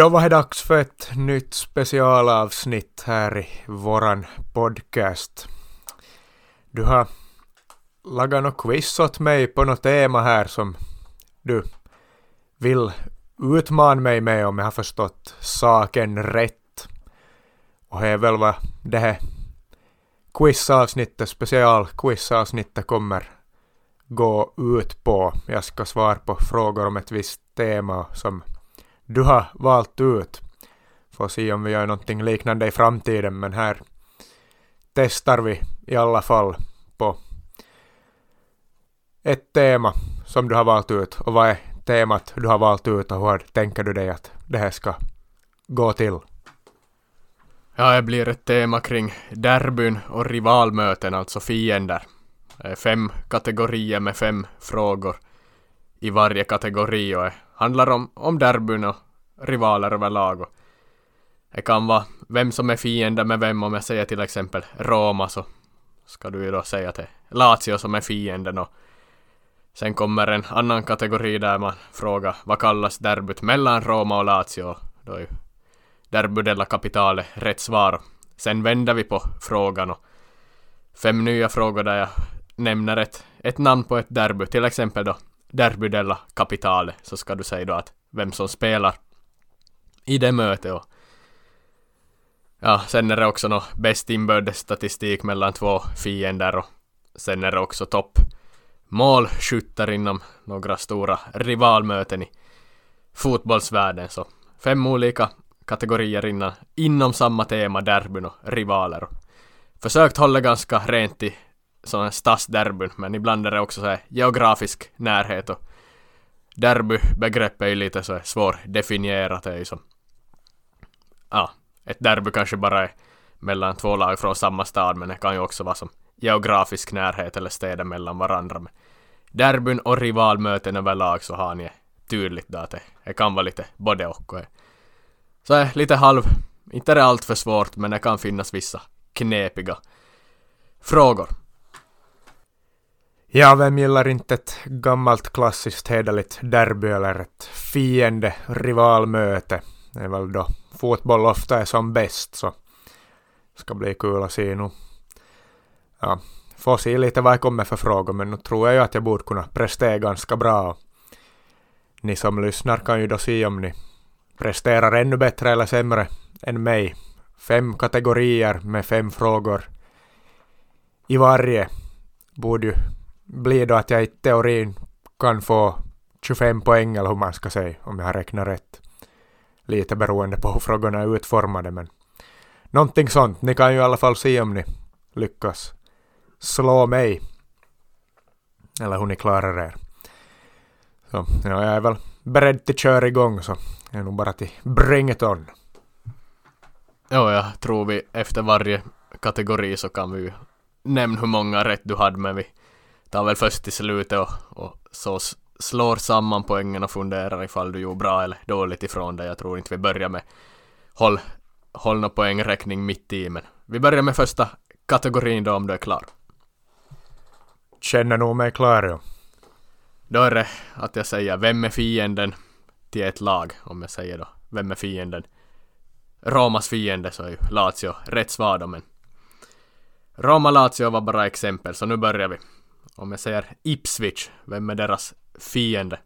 Då var det dags för ett nytt specialavsnitt här i våran podcast. Du har lagat något quiz åt mig på något tema här som du vill utmana mig med om jag har förstått saken rätt. Och det är väl vad det här quizavsnittet, specialquizavsnittet kommer gå ut på. Jag ska svara på frågor om ett visst tema som du har valt ut. Får se om vi gör någonting liknande i framtiden, men här testar vi i alla fall på ett tema som du har valt ut. Och vad är temat du har valt ut och hur tänker du dig att det här ska gå till? Ja, det blir ett tema kring derbyn och rivalmöten, alltså fiender. Fem kategorier med fem frågor i varje kategori och handlar om, om derbyn och rivaler överlag. Och det kan vara vem som är fiende med vem, om jag säger till exempel Roma så ska du ju då säga att det är Lazio som är fienden och sen kommer en annan kategori där man frågar vad kallas derbyt mellan Roma och Lazio? Då är ju derby della capitale rätt svar. Sen vänder vi på frågan och fem nya frågor där jag nämner ett, ett namn på ett derby, till exempel då Derby della Capitale, så ska du säga då att vem som spelar i det mötet och ja, sen är det också nå bäst inbördes statistik mellan två fiender och sen är det också topp målskyttar inom några stora rivalmöten i fotbollsvärlden. Så fem olika kategorier innan, inom samma tema derbyn och rivaler. Och försökt hålla ganska rent i sådana stadsderbyn, men ibland är det också så här geografisk närhet och derbybegreppet är ju lite så svårdefinierat. Det är ju som, ja, ett derby kanske bara är mellan två lag från samma stad, men det kan ju också vara som geografisk närhet eller städer mellan varandra. Men derbyn och rivalmöten överlag så har ni tydligt då att det, det kan vara lite både och. och så är lite halv, inte det allt för svårt, men det kan finnas vissa knepiga frågor. Ja, vem gillar inte ett gammalt klassiskt hederligt derby eller ett fiende rivalmöte? Det är väl då fotboll ofta är som bäst så det ska bli kul att se nu. Ja, får se lite vad jag kommer för frågor men nu tror jag ju att jag borde kunna prestera ganska bra. Ni som lyssnar kan ju då se om ni presterar ännu bättre eller sämre än mig. Fem kategorier med fem frågor i varje borde ju blir då att jag i teorin kan få 25 poäng eller hur man ska säga om jag har räknat rätt. Lite beroende på hur frågorna är utformade men någonting sånt. Ni kan ju i alla fall se om ni lyckas slå mig. Eller hur ni klarar er. Så ja, jag är väl beredd till kör igång så det är nog bara till bring it on. Ja, jag tror vi efter varje kategori så kan vi ju nämna hur många rätt du hade men vi tar väl först till slutet och, och så slår samman poängen och funderar ifall du gjorde bra eller dåligt ifrån det. Jag tror inte vi börjar med håll, håll någon poängräkning mitt i men vi börjar med första kategorin då om du är klar. Känner nog mig klar ja. Då är det att jag säger vem är fienden till ett lag om jag säger då vem är fienden. Romas fiende så är ju Lazio rätt svar då men Roma-Lazio var bara exempel så nu börjar vi. Om jag säger Ipswich, vem är deras fiende?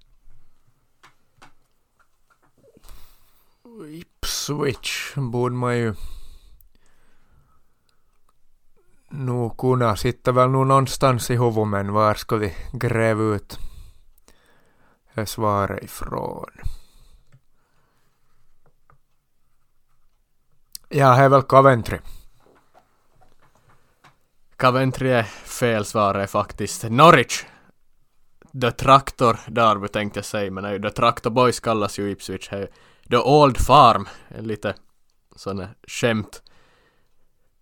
Ipswich borde man ju nog kunna. Sitter väl nog någonstans i huvudet men var ska vi gräva ut det svaret ifrån? Ja, det är väl Coventry. Coventry är fel svar är faktiskt Norwich. The Traktor Derby tänkte jag säga, men The Traktor Boys kallas ju Ipswich. The Old Farm, en lite sån här skämt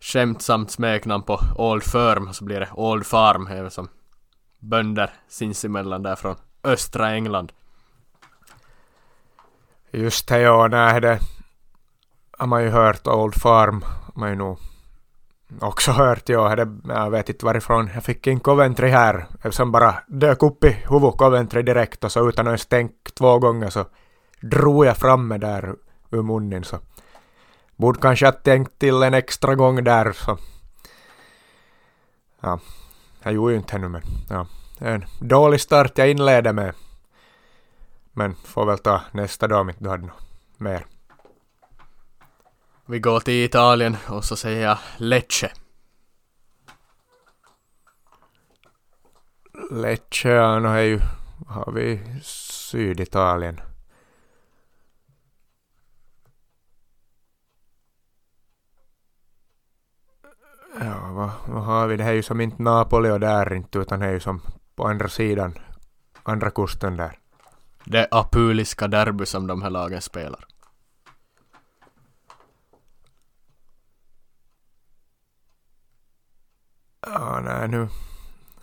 skämtsamt smeknamn på Old Firm, så blir det Old Farm, är som bönder sinsemellan där från östra England. Just det, ja, nej det har man ju hört Old Farm, man ju nog också hört, jag. det, jag vet inte varifrån. Jag fick in Coventry här, som bara dök upp i huvudet Coventry direkt och så utan att ens tänka två gånger så drog jag fram mig där ur munnen så borde kanske ha tänkt till en extra gång där så ja, jag gjorde ju inte ännu men ja, en. Dålig start jag inledde med men får väl ta nästa dag om inte du hade något mer. Vi går till Italien och så säger jag Lecce. Lecce, ja, no, är ju, har vi Syditalien. Ja, vad, vad har vi? Det här är ju som inte Napoli och där inte, utan det är ju som på andra sidan, andra kusten där. Det apuliska derby som de här lagen spelar. Ja, nej nu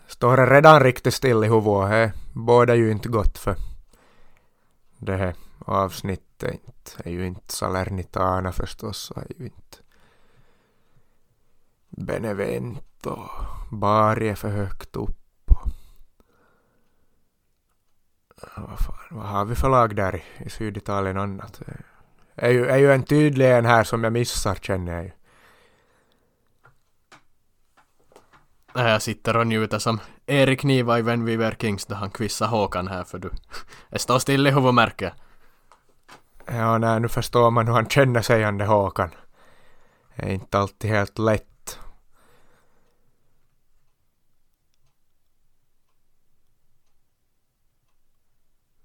står det redan riktigt still i huvudet. Det båda ju inte gott för det här avsnittet inte. är ju inte Salernitana förstås, är ju inte Benevento, Bari är för högt upp. Vad, fan, vad har vi för lag där i, i Syditalien annat? Är ju, är ju en tydlig en här som jag missar känner jag ju. Äh, Jag sitter och njuter som Erik Niva i When We Were Kings då han quizar Håkan här för du. Jag står still i huvudmärket. Ja, nej, nu förstår man hur han känner sig, Ande Håkan. Det är inte alltid helt lätt.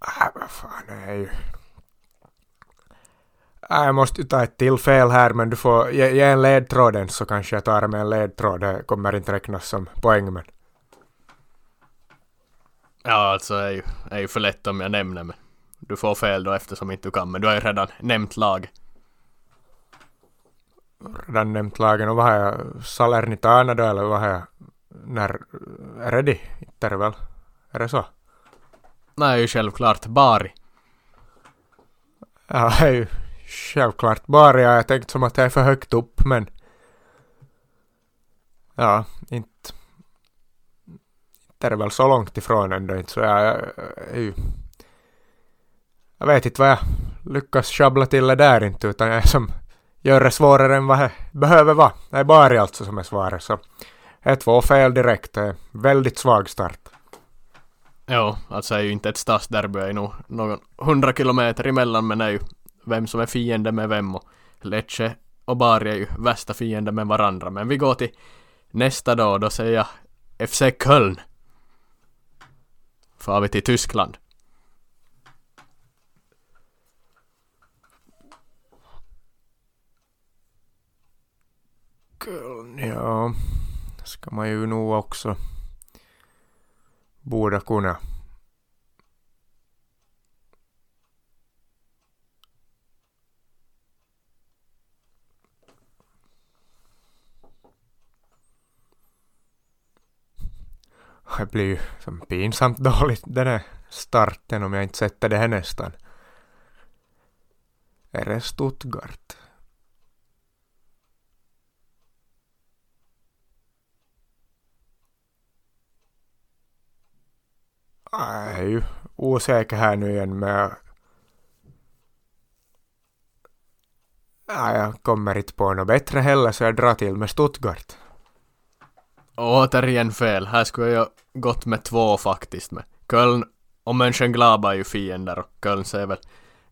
Äh, vad fan, det är ju... Jag måste ta ett till fel här, men du får ge, ge en ledtråd så kanske jag tar med en ledtråd. Det kommer inte räknas som poäng, men... Ja, alltså det är ju, är ju för lätt om jag nämner, men du får fel då eftersom inte du kan, men du har ju redan nämnt lag. Redan nämnt lagen, och vad har jag? Salernitana då, eller vad har jag? När... Är det? Inte är det väl? Är det så? Nej, självklart Bari. Ja, det är ju självklart bara Jag har tänkt som att det är för högt upp, men... Ja, inte... Inte är det väl så långt ifrån ändå inte, så jag, jag, är ju... Jag vet inte vad jag lyckas sjabbla till det där inte, utan jag är som gör det svårare än vad det behöver vara. Det är bara alltså som är svaret, så... Ett, två fel direkt. Det är väldigt svag start. Jo, alltså är ju inte ett stadsderby, är nog någon hundra kilometer emellan men är ju vem som är fiende med vem och Lecce och Bari är ju värsta fiender med varandra. Men vi går till nästa då, då säger jag FC Köln. Far vi till Tyskland. Köln, ja. Ska man ju nog också borde kunna. Det blir ju som pinsamt dåligt den här starten om jag inte sätter det här nästan. Är det Stuttgart? Jag är ju osäker här nu igen med... Jag kommer inte på något bättre heller så jag drar till med Stuttgart. Återigen fel. Här skulle jag gått med två faktiskt. Med Köln och Mönchengladbach är ju fiender och Köln ser väl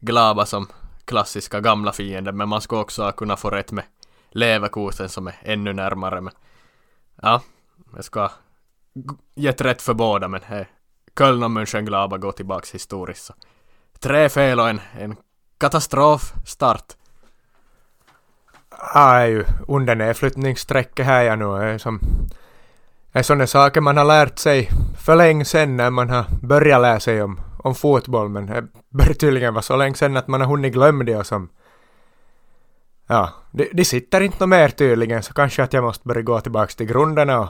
Glaba som klassiska gamla fiender men man skulle också kunna få rätt med Leverkusen som är ännu närmare men ja, jag ska gett rätt för båda men hej, Köln och Mönchengladbach går tillbaks historiskt. Så. Tre fel och en, en katastrofstart. Ja, är ju under nedflyttningsstrecket här jag nu är som är sådana saker man har lärt sig för länge sedan när man har börjat lära sig om, om fotboll men det börjar tydligen vara så länge sedan att man har hunnit glömma det och som Ja, de, de sitter inte något mer tydligen så kanske att jag måste börja gå tillbaka till grunderna och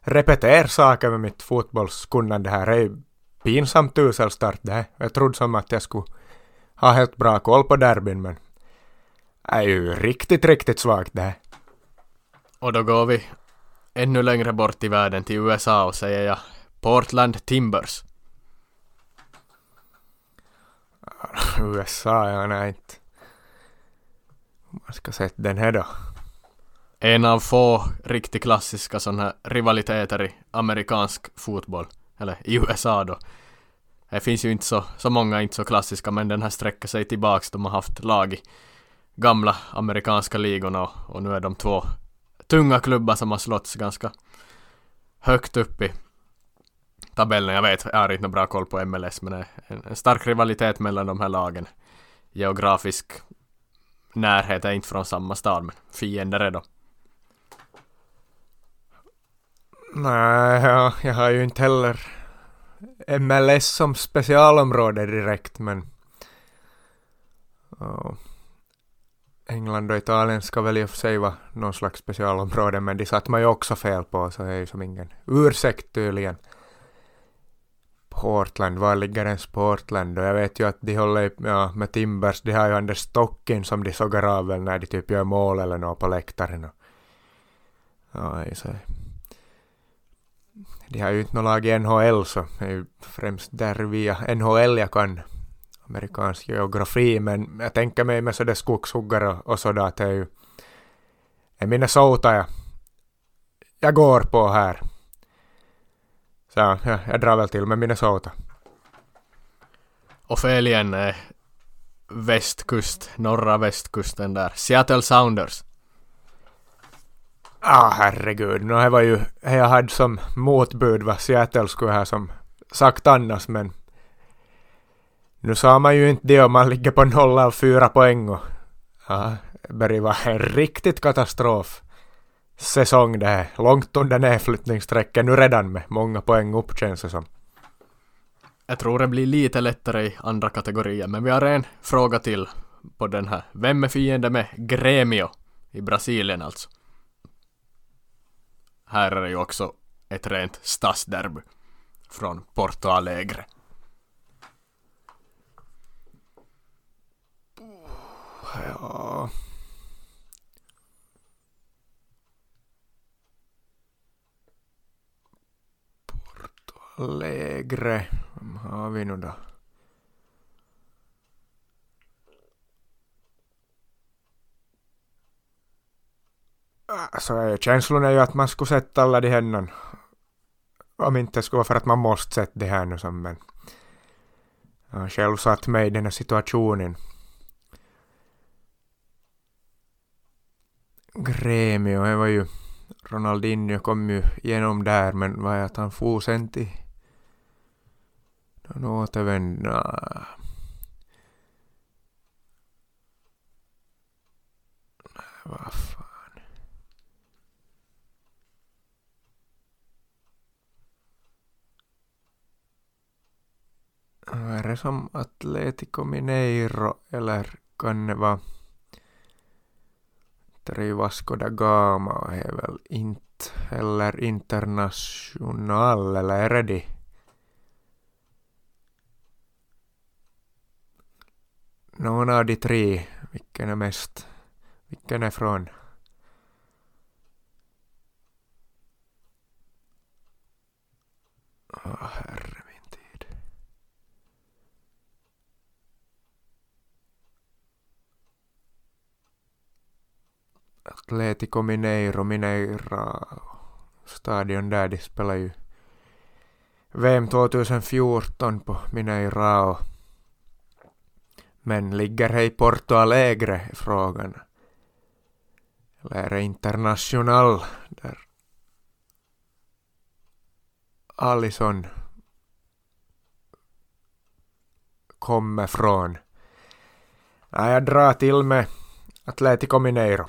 repetera saker med mitt fotbollskunnande här. Det är ju pinsamt usel start det här. Jag trodde som att jag skulle ha helt bra koll på derbyn men det är ju riktigt, riktigt svagt det här. Och då går vi ännu längre bort i världen till USA och säger jag Portland Timbers. USA, ja nej inte. Man ska sätta den här då. En av få riktigt klassiska sådana här rivaliteter i amerikansk fotboll. Eller i USA då. Det finns ju inte så, så många inte så klassiska men den här sträcker sig tillbaks. De har haft lag i gamla amerikanska ligorna och, och nu är de två tunga klubbar som har slått ganska högt upp i tabellen. Jag vet, jag har inte bra koll på MLS men en, en stark rivalitet mellan de här lagen. Geografisk närhet är inte från samma stad men fiender är de. Nej, jag, jag har ju inte heller MLS som specialområde direkt men oh. England och Italien ska väl i och för sig vara någon slags specialområde men de satt man ju också fel på så det är ju som ingen ursäkt tydligen. Portland, var ligger ens Portland? Och jag vet ju att de håller ja, med Timbers, de har ju Anders Stockin som de sågar av väl när de typ gör mål eller något på läktaren. Och, ja, så. De har ju inte något lag i NHL så det är ju främst där via NHL jag kan amerikansk geografi men jag tänker mig med sådär skogshuggare och, och sådär att det är ju är Minnesota jag, jag går på här. Så ja, jag drar väl till med Minnesota. Och fälgen är västkust, norra västkusten där. Seattle Sounders. Ah, herregud. No, det var ju det jag hade som motbud vad Seattle skulle ha som sagt annars men nu sa man ju inte det om man ligger på noll av fyra poäng och ja, det börjar vara en riktigt katastrof säsong det här. Långt under nedflyttningsstrecket nu redan med många poäng upp känns det som. Jag tror det blir lite lättare i andra kategorier, men vi har en fråga till på den här. Vem är fiende med Gremio i Brasilien alltså? Här är det ju också ett rent stadsderby från Porto Alegre. Ja. Porto Alegre. Vem har vi nu då? Alltså känslan är ju att man skulle sätta alla de här Om inte skulle vara för att man måste sätta det här nu som men jag har själv satt mig i den här situationen. Gremio, det var ju Ronaldinho kom ju igenom där men vad är att han for sen till någon återvända vad fan. Är det som Atletico Mineiro eller kan det vara Tre Vasco da Gama är väl inte heller international eller är det de? Någon av de tre, vilken är mest, vilken är från? Åh, herre. Atletico Mineiro, Mineira stadion där, de spelar ju VM 2014 på Mineirao. Men ligger det i Porto Alegre frågan? Eller är det international där Alison kommer från? Nej, jag drar till med Atletico Mineiro.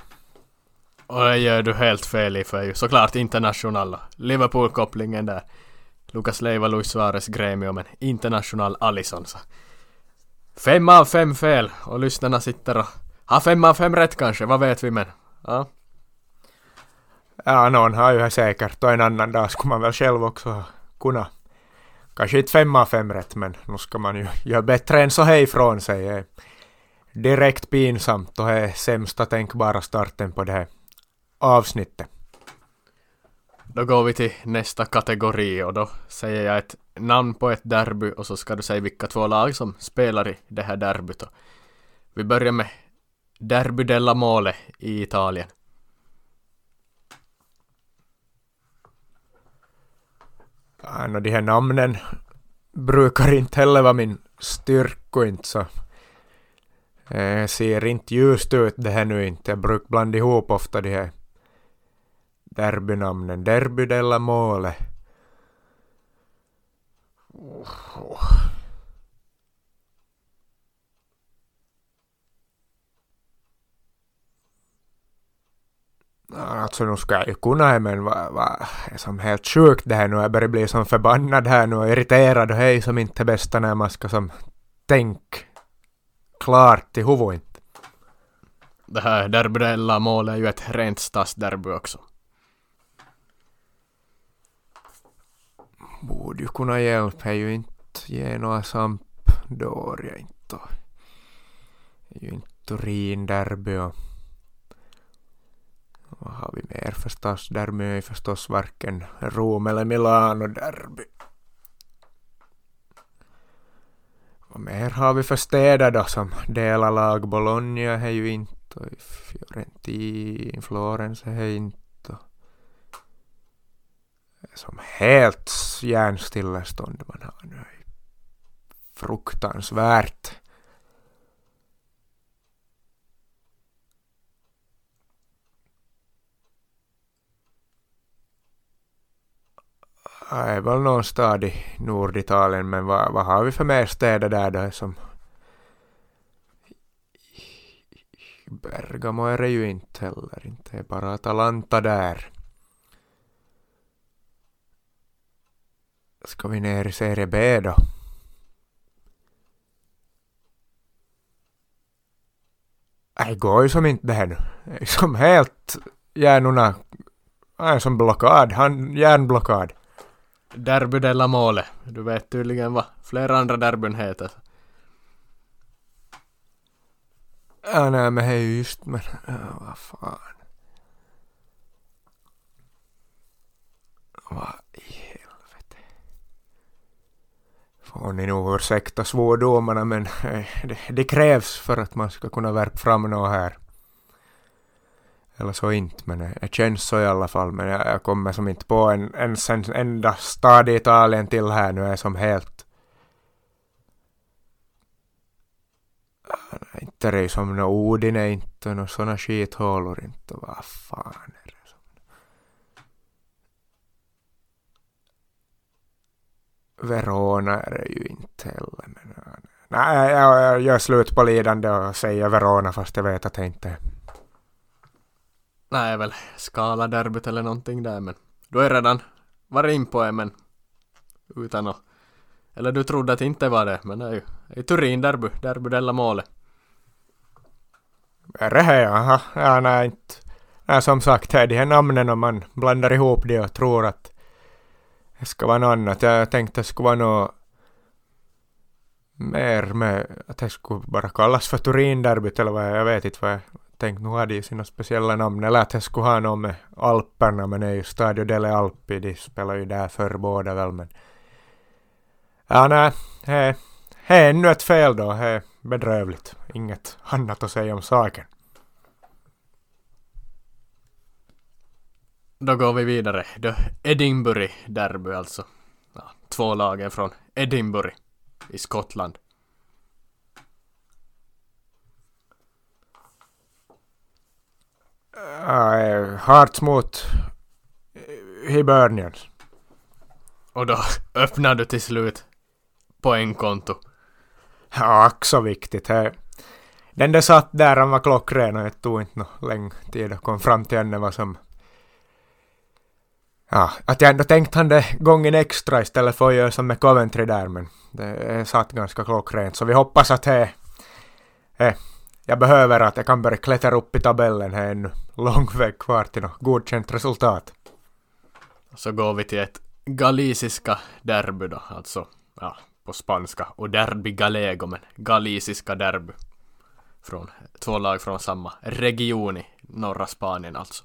Och det gör du helt fel i för ju såklart internationella. Liverpool-kopplingen där. Lucas Leiva, Luis Suarez, Gremio men international Alisson så. Fem av fem fel och lyssnarna sitter och har fem av fem rätt kanske, vad vet vi men. Ja. Ja, någon har ju säkert och en annan dag skulle man väl själv också kunna. Kanske inte fem av fem rätt men nu ska man ju göra bättre än så här ifrån sig. Direkt pinsamt och det är sämsta tänkbara starten på det här avsnittet. Då går vi till nästa kategori och då säger jag ett namn på ett derby och så ska du säga vilka två lag som spelar i det här derbyt. Vi börjar med Derby della Mole i Italien. Ja, no, de här namnen brukar inte heller vara min styrka inte så. Det ser inte ljust ut det här nu inte. Jag brukar blanda ihop ofta de här derbynamnen. Derby della Mole. Alltså nu ska jag ju kunna det men vad va, är som helt sjukt det här nu. Jag börjar bli som förbannad här nu och irriterad och hej som inte bästa när man ska som tänka klart i huvudet inte. Det här derbydella målet är ju ett rent stadsderby också. Borde ju kunna hjälpa, är ju inte ge några samp jag inte. Det är ju inte Turin-derby och vad har vi mer förstås? Derby är ju förstås varken Rom eller Milano-derby. Vad mer har vi för städer då som delar lag? Bologna är ju inte och Fiorentin, Florens är inte som helt hjärnstillestånd man har nu. Fruktansvärt. Jag är väl någon stad i Norditalien men vad, vad har vi för mer städer där då som Bergamo är det ju inte heller, inte är bara Atalanta där. Ska vi ner i serie B då? Det går ju som inte det här nu. Det är som helt hjärnorna är som blockad, han, hjärnblockad. Derby della Mole. Du vet tydligen vad flera andra derbyn heter. Ja, nej men ju just men, ja, vad fan. Vad i. Får ni nog ursäkta svordomarna men eh, det, det krävs för att man ska kunna värpa fram något här. Eller så inte, men det känns så i alla fall. Men jag, jag kommer som inte på en, ens en enda stad i Italien till här nu är som helt... Ah, inte det är som något Odine inte och några sådana skithålor inte. Vad fan är det Verona är det ju inte heller. Men, nej, jag, jag gör slut på lidande och säger Verona fast jag vet att det inte är Nej, väl Skala-derbyt eller någonting där men du har redan varit in på det men utan att eller du trodde att det inte var det men det är ju det är Turin-derby, derby della Mole. Är det här jaha? Ja, nej inte. Nej, som sagt, här de här namnen om man blandar ihop det och tror att det ska vara något annat. Jag tänkte det skulle vara något mer med att det skulle bara kallas för Turin-derbyt eller vad jag vet inte vad jag tänkte. Nu har de sina speciella namn. Eller att det skulle ha något med Alperna men det är ju Stadio delle Alpi. De spelar ju där förr båda väl men. Ja nej, det är ännu ett fel då. Det är bedrövligt. Inget annat att säga om saken. Då går vi vidare. The Edinburgh Derby alltså. Ja, två lagen från Edinburgh i Skottland. Uh, Hearts mot Hibernians. Och då öppnar du till slut poängkonto. Ja, ack så viktigt. He. Den där satt där, han var klockren och det tog inte någon lång tid att komma fram till henne vad som... Ja, att jag ändå tänkt han det gången extra istället för att göra som med Coventry där, men det satt ganska klockrent. Så vi hoppas att det... Eh, jag behöver att jag kan börja klättra upp i tabellen. Det är ännu lång väg kvar till något godkänt resultat. Så går vi till ett galiciska derby då, alltså ja, på spanska. Och derby galego, men galiciska derby. Från två lag från samma region i norra Spanien alltså.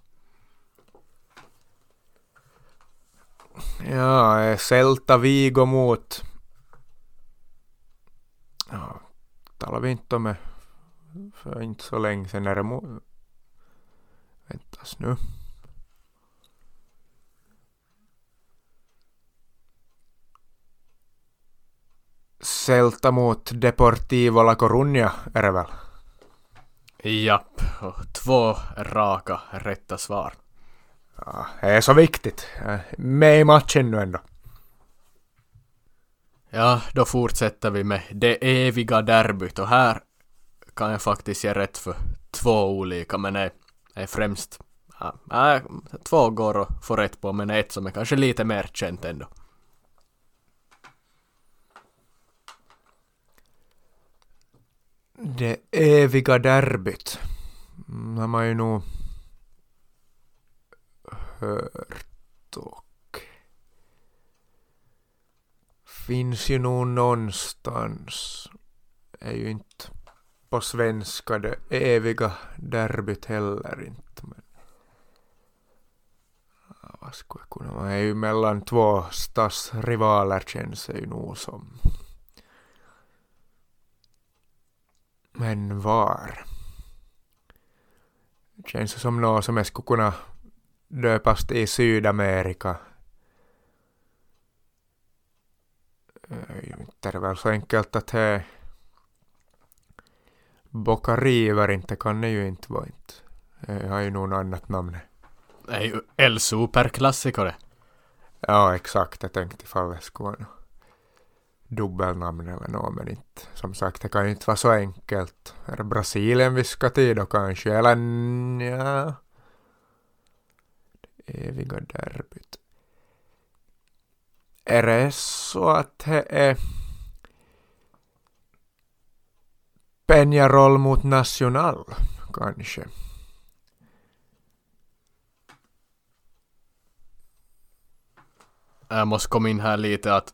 Ja, Celta Vigo mot... Ja, talar vi inte om för inte så länge sedan. Är det mot... Väntas nu. Celta mot Deportivo La Coruña är det väl? Japp, och två raka rätta svar. Ja, det är så viktigt. Är Med i matchen nu ändå. Ja, då fortsätter vi med det eviga derbyt och här kan jag faktiskt ge rätt för två olika men är, är främst ja, två går att få rätt på men ett som är kanske lite mer känt ändå. Det eviga derbyt. Mm, har man ju nog hört och finns ju nog någonstans. Är ju inte på svenska det eviga derbyt heller inte. Men Ja, vad skulle jag kunna vara? är ju mellan två stadsrivaler känns det ju nog som. Men var? Känns det som något som jag skulle kunna döpas till i Sydamerika. Det är inte det väl så enkelt att det Boca River inte kan det ju inte vara inte. Det har ju något annat namn. Det är ju El Superklassiker det. Ja, exakt. Jag tänkte ifall det skulle vara dubbelnamn eller något, men inte. Som sagt, det kan ju inte vara så enkelt. Är det Brasilien vi ska till då kanske? Eller nja... Eviga derbyt. Är det så att det är Peñarol mot national? kanske? Jag måste komma in här lite att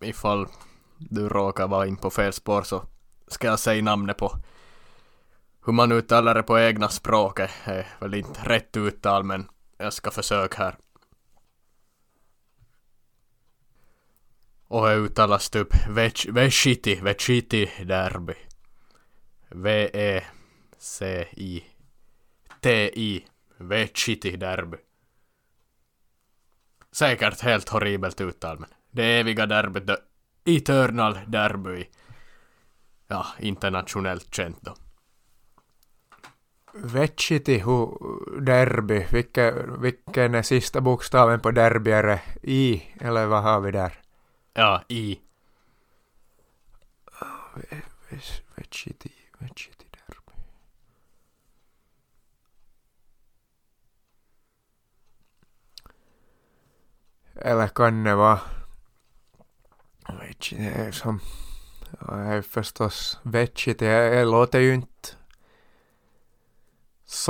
ifall du råkar vara in på fel spår så ska jag säga namnet på hur man uttalar det på egna språket. Det är väl inte rätt uttal men jag ska försöka här. Och det uttalas typ Vechiti, Vechiti Derby. V-E-C-I-T-I, Vechiti Derby. Säkert helt horribelt uttal men det eviga derbyt, the eternal derby. Ja, internationellt känt då. Vecchitihu derby, vilken, vilken är sista bokstaven på derby? Är det I, eller vad har vi där? Ja, i. Vecchiti, Vecchiti derby. Eller kan det vara... Vecchiti är som... Ja, det är förstås Vecchiti, det låter ju inte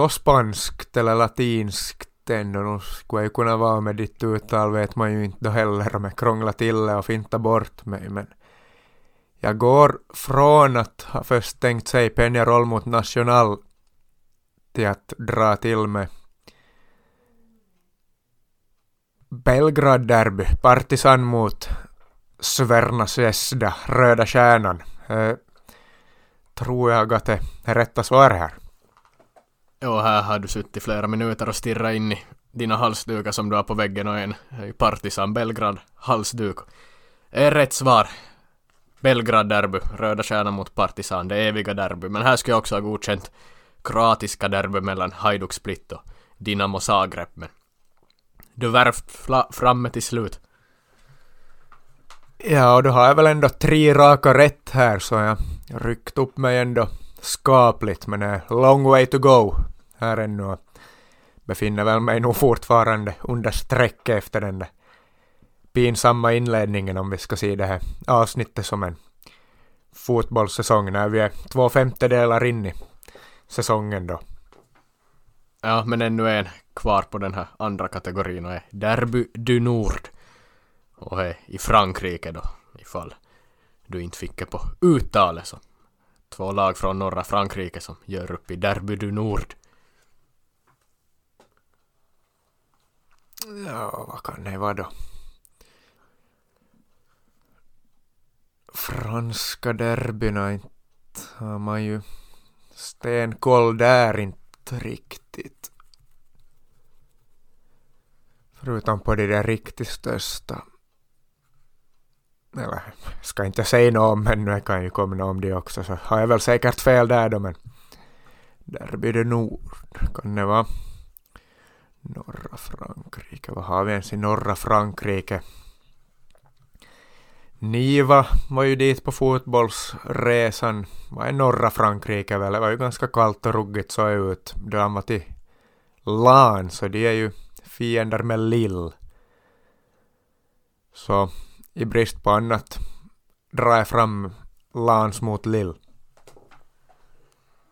spanskt eller latinskt ändå. Nu skulle jag ju kunna vara med ditt uttal vet man ju inte då heller om jag krånglar till det och fintar bort mig men jag går från att ha först tänkt säga Peñarol mot National till att dra till med Belgrad derby, Partisan mot Sverna Sesda, Röda Stjärnan. Eh, tror jag att det är rätta svar här. Och här har du suttit flera minuter och stirrat in i dina halsdukar som du har på väggen och en Partisan Belgrad halsduk. Är rätt svar. Belgrad derby, Röda Stjärnan mot Partisan, det eviga derby. Men här skulle jag också ha godkänt kroatiska derby mellan Hajduk Split och Dinamo Zagreb. Men du värvt framme till slut. Ja, och då har jag väl ändå tre raka rätt här så jag ryckt upp mig ändå skapligt men det är long way to go här ännu och befinner väl mig nog fortfarande under strecket efter den där pinsamma inledningen om vi ska se det här avsnittet som en fotbollssäsong när vi är två femtedelar in i säsongen då. Ja, men ännu en kvar på den här andra kategorin och är Derby du Nord. Och är i Frankrike då, ifall du inte fick det på uttalet så. Två lag från norra Frankrike som gör upp i Derby du Nord. Ja, vad kan det vara då? Franska derbyna inte har man ju stenkoll där inte riktigt. Förutom på de där riktigt största. Eller, ska inte säga något om, men jag kan ju komma om det också, så har jag väl säkert fel där då, men där blir det Nord. Kan det vara norra Frankrike? Vad har vi ens i norra Frankrike? Niva var ju dit på fotbollsresan. Var i norra Frankrike väl? Det var ju ganska kallt och ruggigt så ut. De var till LAN, så de är ju fiender med Lill. Så i brist på annat drar jag fram Lans mot Lill.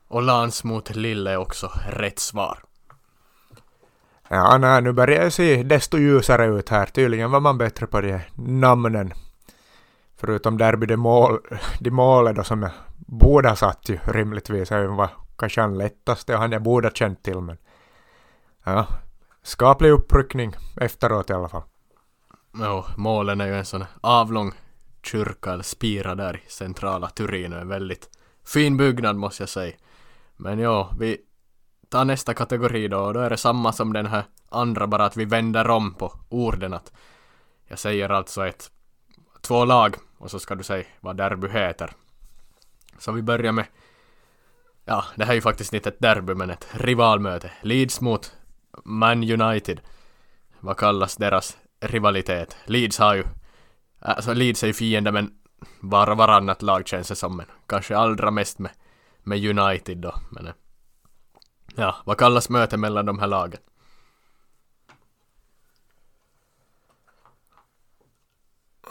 Och Lans mot Lille är också rätt svar. Ja, nej, nu börjar det se desto ljusare ut här. Tydligen var man bättre på de namnen. Förutom derby de, mål, de målet då som jag borde ha satt ju rimligtvis. Det var kanske han lättaste och han jag borde ha känt till men ja, skaplig uppryckning efteråt i alla fall. Jo, målen är ju en sån avlång kyrka eller spira där i centrala Turin och en väldigt fin byggnad måste jag säga. Men ja, vi tar nästa kategori då och då är det samma som den här andra bara att vi vänder om på orden att jag säger alltså ett två lag och så ska du säga vad derby heter. Så vi börjar med Ja, det här är ju faktiskt inte ett derby men ett rivalmöte. Leeds mot Man United. Vad kallas deras rivalitet? Leeds har ju Alltså Leeds är ju fiende men bara varannat lag känns det som men kanske allra mest med, med United då men eh, Ja, vad kallas mötet mellan de här lagen?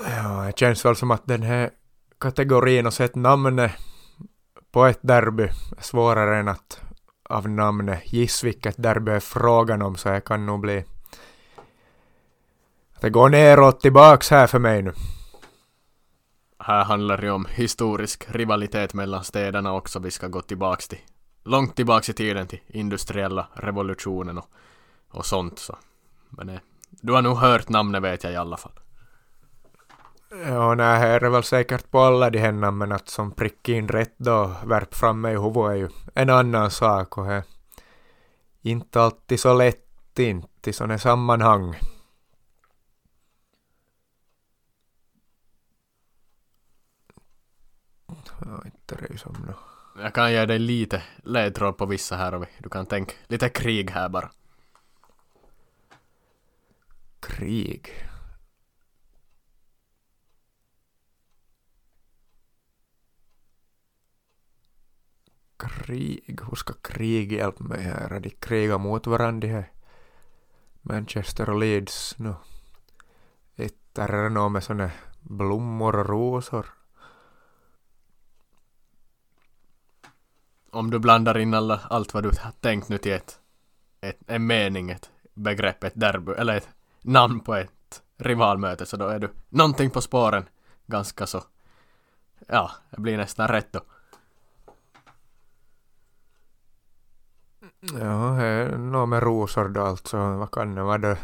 Ja, det känns väl som att den här kategorin och sett namnet på ett derby är svårare än att av namnet giss vilket derby är frågan om så jag kan nog bli det går neråt tillbaks här för mig nu. Här handlar det om historisk rivalitet mellan städerna också. Vi ska gå tillbaks till långt tillbaks i tiden till industriella revolutionen och, och sånt så. Men eh, du har nog hört namnet vet jag i alla fall. Ja, nej, här är väl säkert på alla de här namnen att som prick in rätt då värp fram mig i huvudet är ju en annan sak och här inte alltid så lätt inte i sådana sammanhang. Det är ju som nå. Jag kan ge dig lite ledtråd på vissa här och du kan tänka lite krig här bara. Krig. Krig, hur ska krig hjälpa mig här? De krigar mot varandra här Manchester och Leeds nu. Ett är det nog med såna blommor och rosor. Om du blandar in alla, allt vad du har tänkt nu till ett, ett, en mening, ett begrepp, ett derby eller ett namn på ett rivalmöte så då är du någonting på spåren ganska så. Ja, det blir nästan rätt då. Ja, det är något med rosor då alltså. Vad kan det vara då?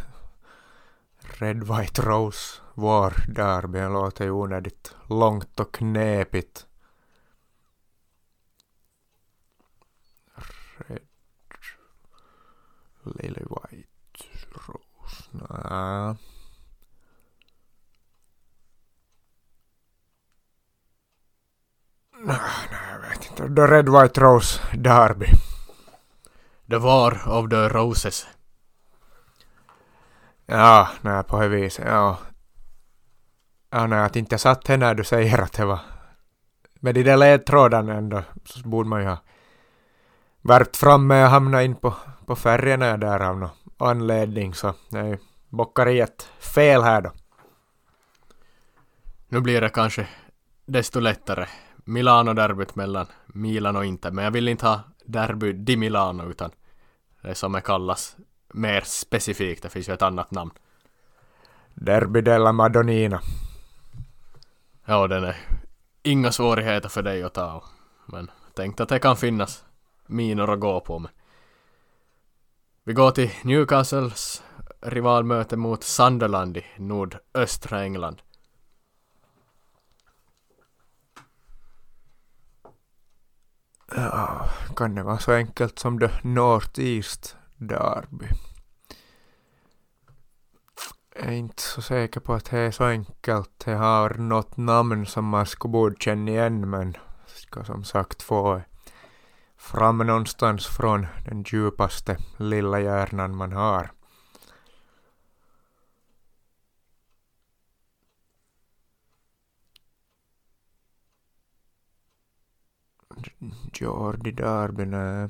Red White Rose War Derby. Det låter ju onödigt långt och knepigt. Red Lily White Rose. Nja. Nej, nej, jag vet inte. The Red White Rose Derby. The War of the Roses. Ja, nej på det viset, ja. Ja, nej, att inte jag satt här när du säger att det var... Med de där ledtrådarna ändå, så borde man ju ha värpt fram med och hamnat in på, på färgerna där av någon anledning, så nej, bockar i ett fel här då. Nu blir det kanske desto lättare. Milano-derbyt mellan Milan och Inter, men jag vill inte ha derby di Milano utan det som är kallas mer specifikt, det finns ju ett annat namn. Derby della Madonnina. Ja, den är inga svårigheter för dig att ta. Men tänkte att det kan finnas minor att gå på. Men. Vi går till Newcastles rivalmöte mot Sunderland i nordöstra England. Ja, kan det vara så enkelt som det North East Derby? Jag är inte så säker på att det är så enkelt. Det har något namn som man skulle borde känna igen men ska som sagt få fram någonstans från den djupaste lilla hjärnan man har. Jordi Darby, nej.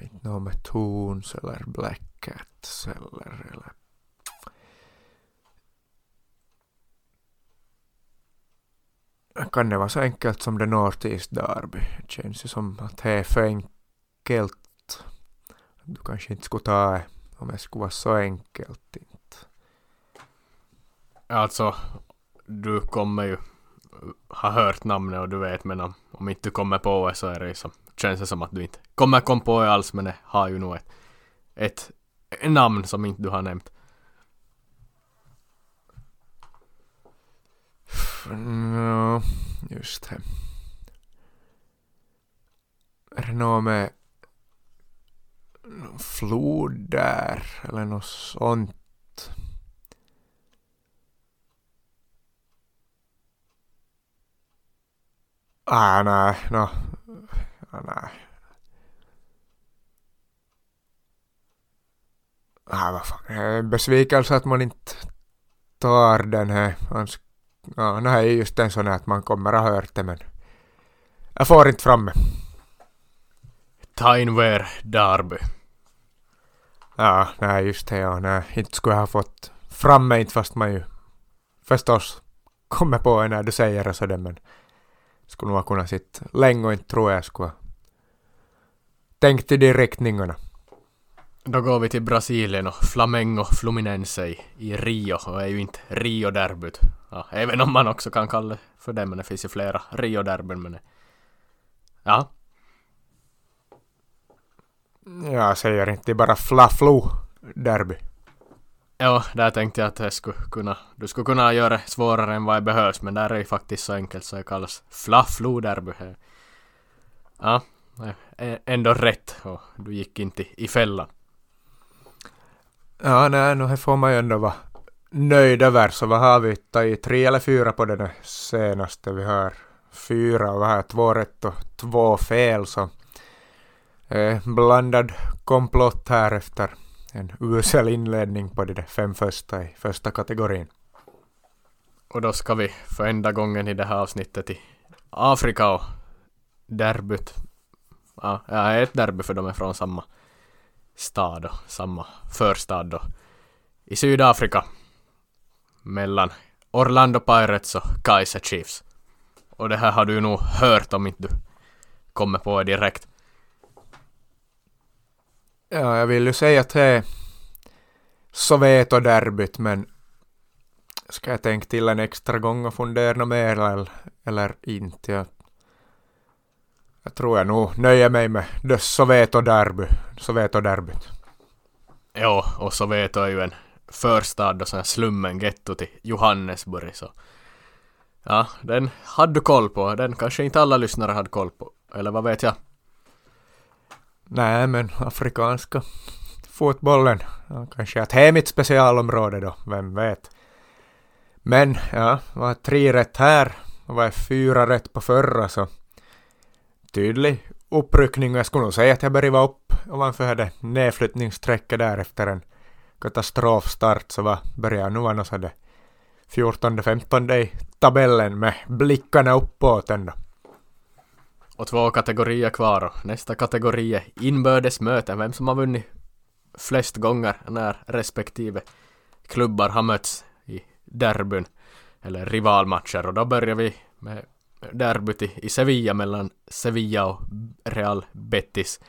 Inte något med Toons eller Black Cats eller, eller kan det vara så enkelt som det North East Derby? Det känns ju som att det är för enkelt. Du kanske inte skulle ta det om det skulle vara så enkelt. Inte. Alltså, du kommer ju ha hört namnet och du vet men om, om inte du kommer på det så är det som, känns det som att du inte kommer komma på det alls men det har ju nog ett, ett namn som inte du har nämnt. No, just det. Är det något med någon flod där eller något sånt? Ah, nej, no. ah, nej. Ah, vad fan. Det är en besvikelse att man inte tar den här. Man Ja, det här är just en sån här att man kommer att ha hört det men jag får inte fram det. Tainver Darby. Ja, nej just det ja, nej, inte skulle jag ha fått fram mig inte fast man ju förstås kommer på när du säger det sådär men skulle nog ha kunnat sitta länge och inte tror jag skulle ha tänkt i de riktningarna. Då går vi till Brasilien och Flamengo Fluminense i, i Rio och är ju inte Rio-derbyt. Ja, även om man också kan kalla det för det, men det finns ju flera Rio-derbyn men Ja. Jag säger inte bara Fla-Flu-derby. Ja, där tänkte jag att jag skulle kunna, du skulle kunna göra det svårare än vad det behövs, men där är det faktiskt så enkelt så det kallas Fla-Flu-derby. Ja, ändå rätt och du gick inte i fällan. Ja, nej, nu får man ju ändå vara nöjd över. Så vad har vi tagit? Tre eller fyra på den senaste? Vi har fyra och här har två rätt och två fel. Så eh, blandad komplott här efter en usel inledning på de fem första i första kategorin. Och då ska vi för enda gången i det här avsnittet i Afrika och derbyt. Ja, ett derby för de är från samma stad och samma förstad då. I Sydafrika mellan Orlando Pirates och Kaiser Chiefs. Och det här har du nog hört om inte du kommer på det direkt. Ja, jag vill ju säga att det är Soweto-derbyt, men ska jag tänka till en extra gång och fundera mer eller, eller inte? Jag, jag tror jag nog nöjer mig med det Soweto-derby, Soweto-derbyt. Jo, och Soweto är ju en förstad och sån slummen getto till Johannesburg så ja, den hade du koll på. Den kanske inte alla lyssnare hade koll på. Eller vad vet jag? Nej, men afrikanska fotbollen. Ja, kanske att det är mitt specialområde då, vem vet. Men ja, var tre rätt här och var fyra rätt på förra så tydlig uppryckning. Och jag skulle nog säga att jag började vara upp ovanför det nedflyttningsstrecket där efter en katastrofstart så var, började jag nu vara sådär 14-15 i tabellen med blickarna uppåt ändå. Och två kategorier kvar och nästa kategori är inbördes möten, vem som har vunnit flest gånger när respektive klubbar har mötts i derbyn eller rivalmatcher. Och då börjar vi med derbyt i Sevilla mellan Sevilla och Real Betis.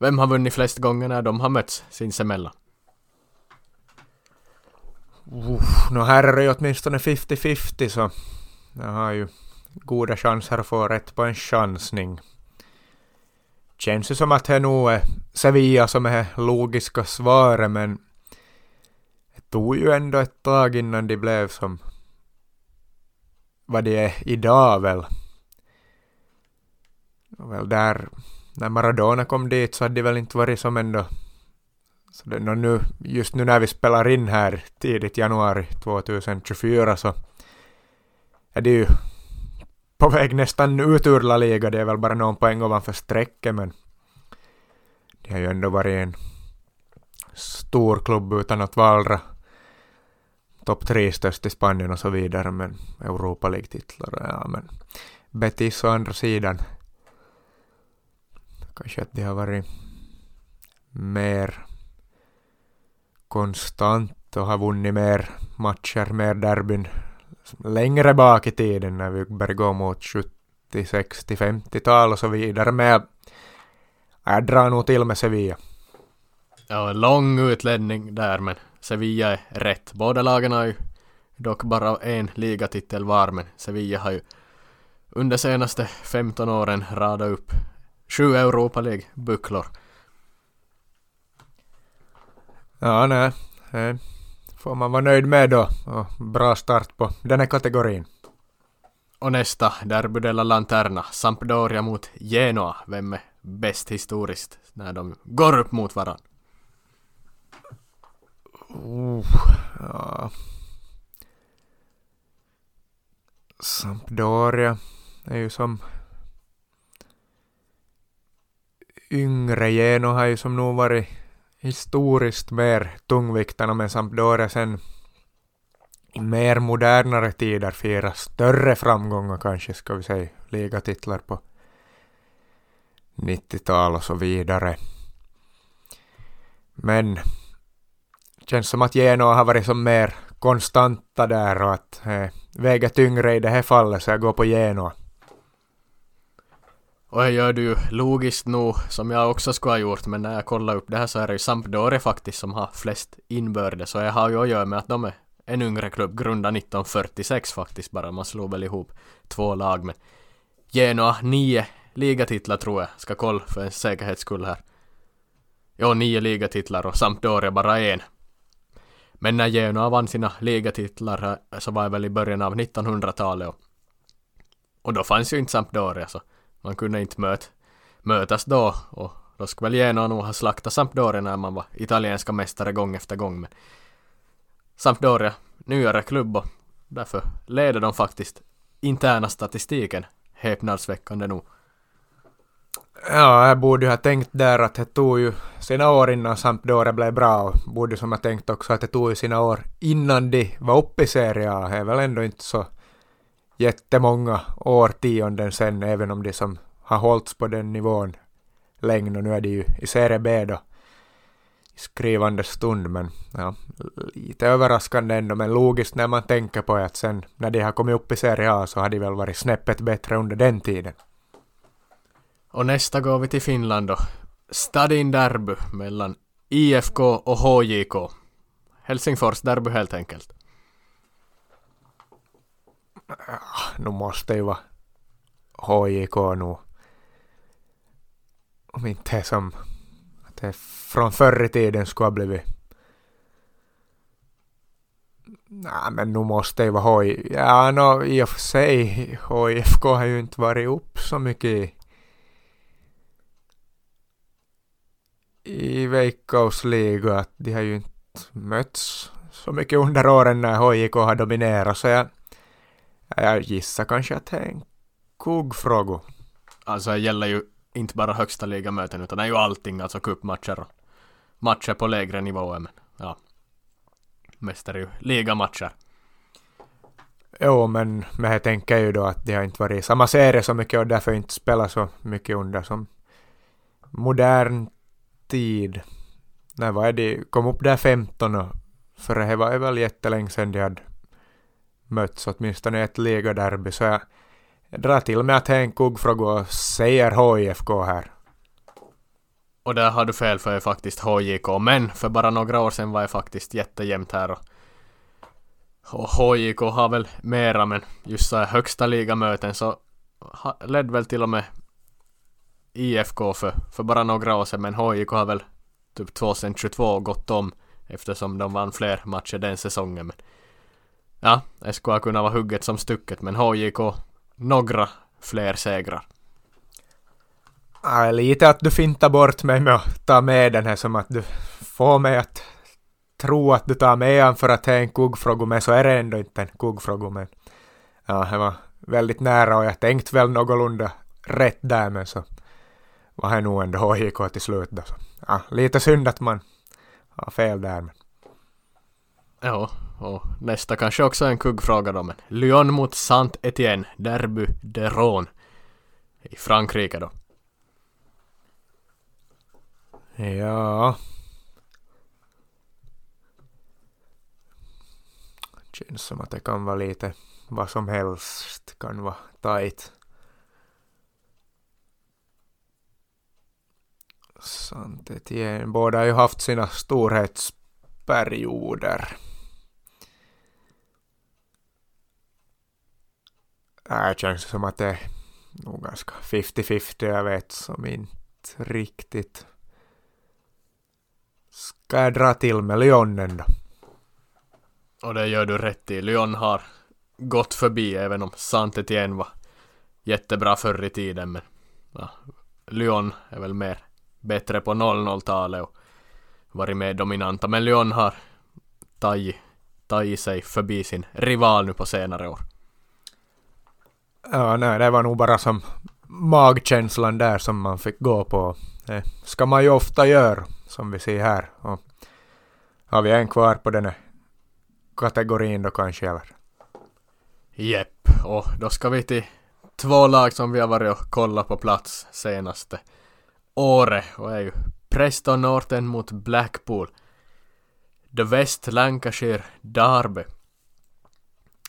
Vem har vunnit flest gånger när de har mötts sinsemellan? Uff, no här är det ju åtminstone 50-50 så jag har ju goda chanser att få rätt på en chansning. Känns ju som att det nog är Sevilla som är logiska svaret men det tog ju ändå ett tag innan de blev som vad de är idag väl. Och väl där, när Maradona kom dit så hade de väl inte varit som ändå så det, nu, just nu när vi spelar in här tidigt januari 2024 så är det ju på väg nästan ut ur La Liga. Det är väl bara någon poäng ovanför strecket men de har ju ändå varit en stor klubb utan att vallra topp tre störst i Spanien och så vidare men Europa League-titlar ja men Betis å andra sidan kanske att de har varit mer konstant och har vunnit mer matcher, mer derbyn längre bak i tiden när vi började gå mot 70, 60, 50-tal och så vidare. Men jag, jag drar nog till med Sevilla. Ja, en lång utläggning där men Sevilla är rätt. Båda lagen har ju dock bara en ligatitel var men Sevilla har ju under senaste 15 åren radat upp sju Europa League-bucklor. Ja, nej. Det får man vara nöjd med då. Och bra start på den här kategorin. Och nästa, Derby della Lanterna, Sampdoria mot Genoa. Vem är bäst historiskt när de går upp mot varandra? Oh, ja. Sampdoria är ju som yngre Geno har ju som nog varit historiskt mer tungviktarna men Sampdoria sen i mer modernare tider firar större framgångar kanske ska vi säga, ligatitlar på 90-tal och så vidare. Men känns som att Genoa har varit som mer konstanta där och att eh, väga tyngre i det här fallet så jag går på Genoa. Och jag gör det ju logiskt nog, som jag också skulle ha gjort, men när jag kollar upp det här så är det ju Sampdoria faktiskt som har flest inbördes, och jag har ju att göra med att de är en yngre klubb, grundad 1946 faktiskt bara, man slog väl ihop två lag, men Genoa nio ligatitlar tror jag, ska kolla för en säkerhets skull här. Jo, nio ligatitlar och Sampdoria bara en. Men när Genoa vann sina ligatitlar eh, så var det väl i början av 1900-talet och, och då fanns ju inte Sampdoria så man kunde inte möt, mötas då och då skulle väl Genoa nog ha slaktat Sampdoria när man var italienska mästare gång efter gång. Men Sampdoria, nyare klubb och därför leder de faktiskt interna statistiken häpnadsväckande nog. Ja, jag borde ju ha tänkt där att det tog ju sina år innan Sampdoria blev bra och borde som jag tänkt också att det tog ju sina år innan de var uppe i Serie A. Det är väl ändå inte så jättemånga årtionden sen, även om de som har hållits på den nivån länge och nu är de ju i Serie B då i skrivande stund, men ja, lite överraskande ändå, men logiskt när man tänker på att sen när de har kommit upp i Serie A så har de väl varit snäppet bättre under den tiden. Och nästa går vi till Finland då. Stadin derby mellan IFK och HJK. Helsingfors derby helt enkelt. Ah, nu måste ju vara HJK nu. Om inte som att det från förr i tiden skulle ha blivit Nej, men nu måste det vara HJ. Ja, no, i och för sig, HIFK har ju inte varit upp så mycket i, i veckosliga. Att de har ju inte mötts så mycket under åren när HJK har dominerat. Så jag, jag gissar kanske att det är en kuggfråga. Alltså det gäller ju inte bara högsta ligamöten utan det är ju allting, alltså cupmatcher och matcher på lägre nivåer men ja. Mest är det ju ligamatcher. Jo, men, jag tänker ju då att de har inte varit i samma serie så mycket och därför inte spelat så mycket under som modern tid. När var det? Kom upp där 15 och för det var väl jättelänge sedan de hade mötts åtminstone ett ligaderby så jag, jag drar till med att det är en kuggfråga och säger HIFK här. Och där har du fel för det är faktiskt HJK, men för bara några år sedan var det faktiskt jättejämnt här och, och HJK har väl mera men just så här högsta ligamöten så ledde väl till och med IFK för, för bara några år sedan men HJK har väl typ 2022 gått om eftersom de vann fler matcher den säsongen. Men ja, SK har kunnat vara hugget som stucket men HJK några fler segrar. Ja, lite att du fintar bort mig med att ta med den här som att du får mig att tro att du tar med den för att det är en kuggfråga men så är det ändå inte en kuggfråga men ja, det var väldigt nära och jag tänkte väl någorlunda rätt där men så var det nog ändå HJK till slut då. Så, ja, lite synd att man har fel där men. Ja, och nästa kanske också är en kuggfråga då men Lyon mot Saint-Étienne, Derby de Rhône i Frankrike då. Ja. Känns som att det kan vara lite vad som helst kan vara tight. Sant Etienne. Båda har ju haft sina storhetsperioder. Äh, det känns som att det är nog ganska 50-50. Jag vet som inte riktigt. Ska jag dra till med Lyonen då? Och det gör du rätt i. Lyon har gått förbi även om saint Etienne var jättebra förr i tiden men ja, Lyon är väl mer bättre på 00-talet och varit mer dominanta men Lyon har tagit, tagit sig förbi sin rival nu på senare år. Ja, nej, det var nog bara som magkänslan där som man fick gå på. Det ska man ju ofta göra, som vi ser här. Och har vi en kvar på den här kategorin då kanske, eller? Jepp, och då ska vi till två lag som vi har varit och kollat på plats senaste Åre och är ju Preston Norton mot Blackpool. The West Lancashire Derby.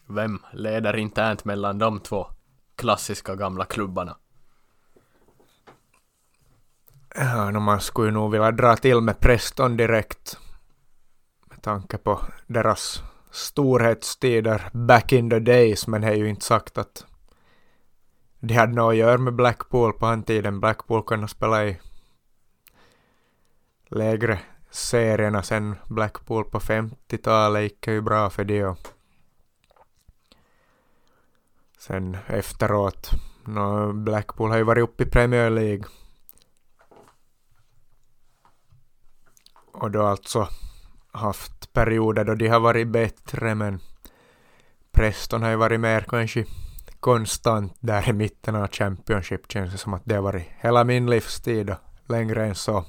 Vem leder internt mellan de två klassiska gamla klubbarna? Ja, no, man skulle nog vilja dra till med Preston direkt. Med tanke på deras storhetstider back in the days, men det är ju inte sagt att de hade något att göra med Blackpool på den tiden. Blackpool kunde spela i lägre serierna sen Blackpool på 50-talet gick ju bra för det och sen efteråt, no, Blackpool har ju varit uppe i Premier League och då alltså haft perioder då de har varit bättre men Preston har ju varit mer kanske konstant där i mitten av Championship känns det som att det har varit hela min livstid och längre än så.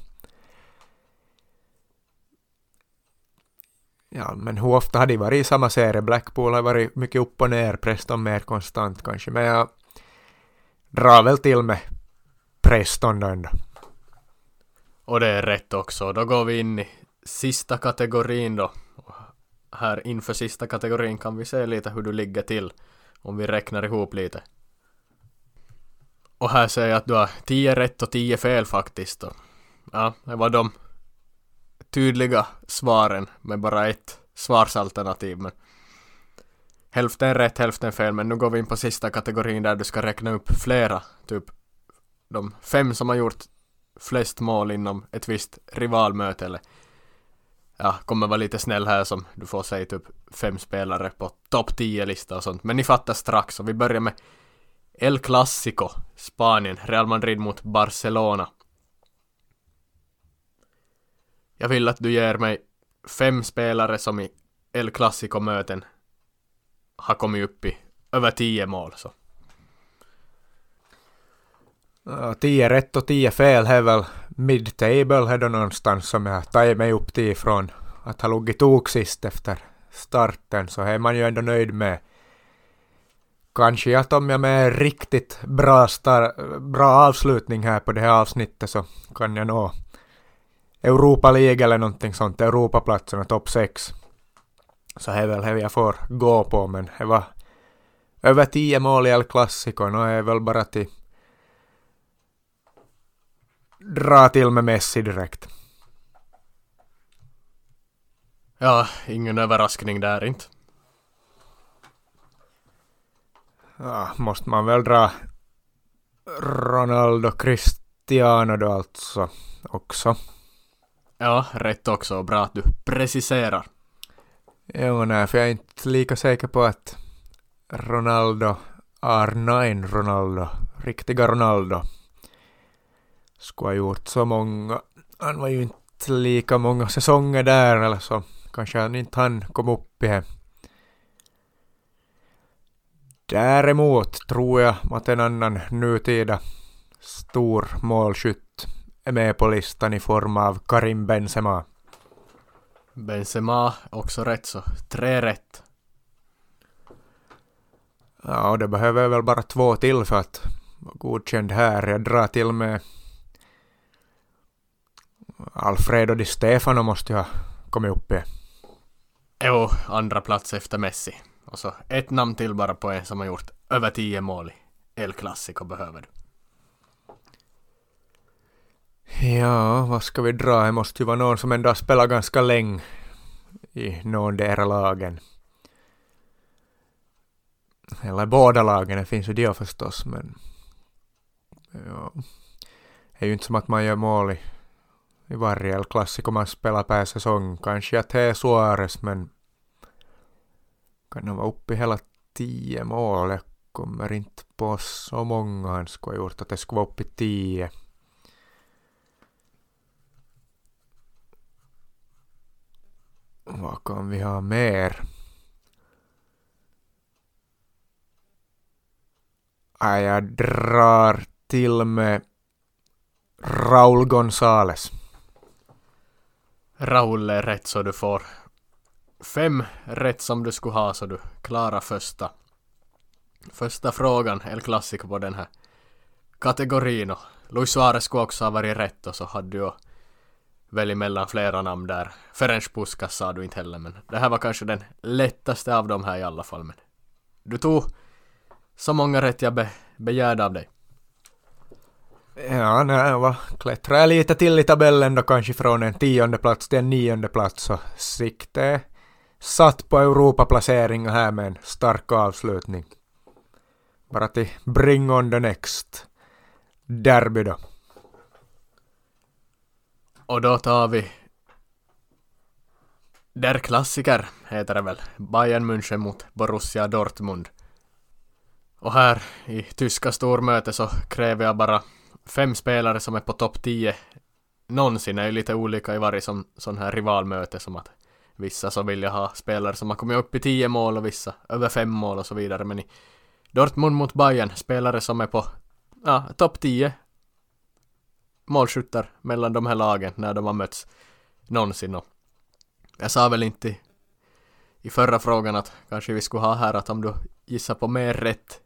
Ja, men hur ofta har de varit i samma serie? Blackpool har varit mycket upp och ner, Preston mer konstant kanske, men jag drar väl till med Preston då ändå. Och det är rätt också. Då går vi in i sista kategorin då. Här inför sista kategorin kan vi se lite hur du ligger till. Om vi räknar ihop lite. Och här säger jag att du har 10 rätt och 10 fel faktiskt. Och Ja, det var de tydliga svaren med bara ett svarsalternativ. Men hälften rätt, hälften fel. Men nu går vi in på sista kategorin där du ska räkna upp flera. Typ de fem som har gjort flest mål inom ett visst rivalmöte eller ja, kommer vara lite snäll här som du får säga typ fem spelare på topp 10-lista och sånt. Men ni fattar strax och vi börjar med El Clasico, Spanien, Real Madrid mot Barcelona. Jag vill att du ger mig fem spelare som i El Clasico-möten har kommit upp i över tio mål. Så. Äh, tio rätt och tio fel är väl mid-table här då någonstans som jag tagit mig upp till ifrån. att ha legat tok sist efter starten så är man ju ändå nöjd med. Kanske att om jag med riktigt bra, star- bra avslutning här på det här avsnittet så kan jag nå Europa League eller någonting sånt, Europaplatserna, topp 6. Så det är väl det jag får gå på, men det var över tio mål i El Clasico, och är väl bara till dra till med Messi direkt. Ja, ingen överraskning där inte. Ja, måste man väl dra Ronaldo Cristiano då alltså också. Ja, rätt också bra att du preciserar. Jo, nej, för jag är inte lika säker på att Ronaldo, R9 Ronaldo, riktiga Ronaldo, skulle ha gjort så många. Han var ju inte lika många säsonger där eller så. Kanske han inte han kom upp i det. Däremot tror jag att en annan nutida stor målskytt är med på listan i form av Karim Benzema. Benzema också rätt så. Tre rätt. Ja, och det behöver väl bara två till för att vara godkänd här. Jag drar till med Alfredo Di Stefano måste ju ha kommit upp i. Jo, andra plats efter Messi. Och så ett namn till bara på en som har gjort över tio mål i El Clasico behöver du. Ja, vad ska vi dra? Det måste ju vara någon som ändå har spelat ganska länge i någondera lagen. Eller båda lagen, det finns ju de förstås, men ja, det är ju inte som att man gör mål i, i varje El Clasico man spelar per säsong. Kanske är Suarez, men kan han vara uppe hela tio mål? Jag kommer inte på så många han skulle ha gjort att det skulle vara uppe tio. Vad kan vi ha mer? Jag drar till med Raul Gonzales. Raul är rätt så du får fem rätt som du skulle ha så du klarar första. Första frågan, El Clasico på den här kategorin och Luis Suarez skulle också ha varit rätt och så hade du väl mellan flera namn där. Ferenc Puskas sa du inte heller men det här var kanske den lättaste av dem här i alla fall men du tog så många rätt jag be begärde av dig. Ja, nej, va, klättrar jag lite till i tabellen då kanske från en tionde plats till en nionde plats så sikte satt på Europaplaceringar här med en stark avslutning. Bara till bring on the next derby då. Och då tar vi Der Klassiker heter det väl. Bayern München mot Borussia Dortmund. Och här i tyska stormöte så kräver jag bara fem spelare som är på topp 10 någonsin. Är ju lite olika i varje som, sån här rivalmöte som att vissa så vill jag ha spelare som har kommit upp i 10 mål och vissa över fem mål och så vidare. Men i Dortmund mot Bayern, spelare som är på ja, topp 10 målskyttar mellan de här lagen när de har mötts någonsin. Och jag sa väl inte i förra frågan att kanske vi skulle ha här att om du gissar på mer rätt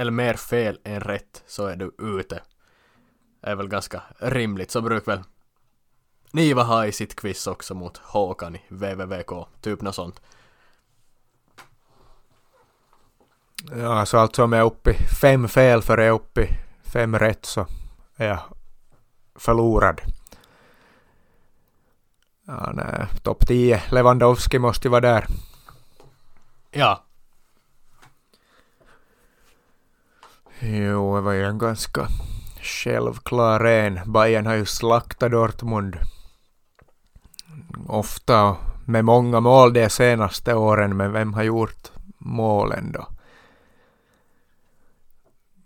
eller mer fel än rätt så är du ute. Det är väl ganska rimligt, så brukar väl Niva ha i sitt quiz också mot Håkan i VVVK, typ något sånt. Ja, så alltså om jag är uppe fem fel för jag är uppe fem rätt så är jag förlorad. Ja, nej, topp 10. Lewandowski måste ju vara där. Ja. Jo, det var ju en ganska självklar en. Bayern har ju slaktat Dortmund. Ofta med många mål de senaste åren, men vem har gjort målen då?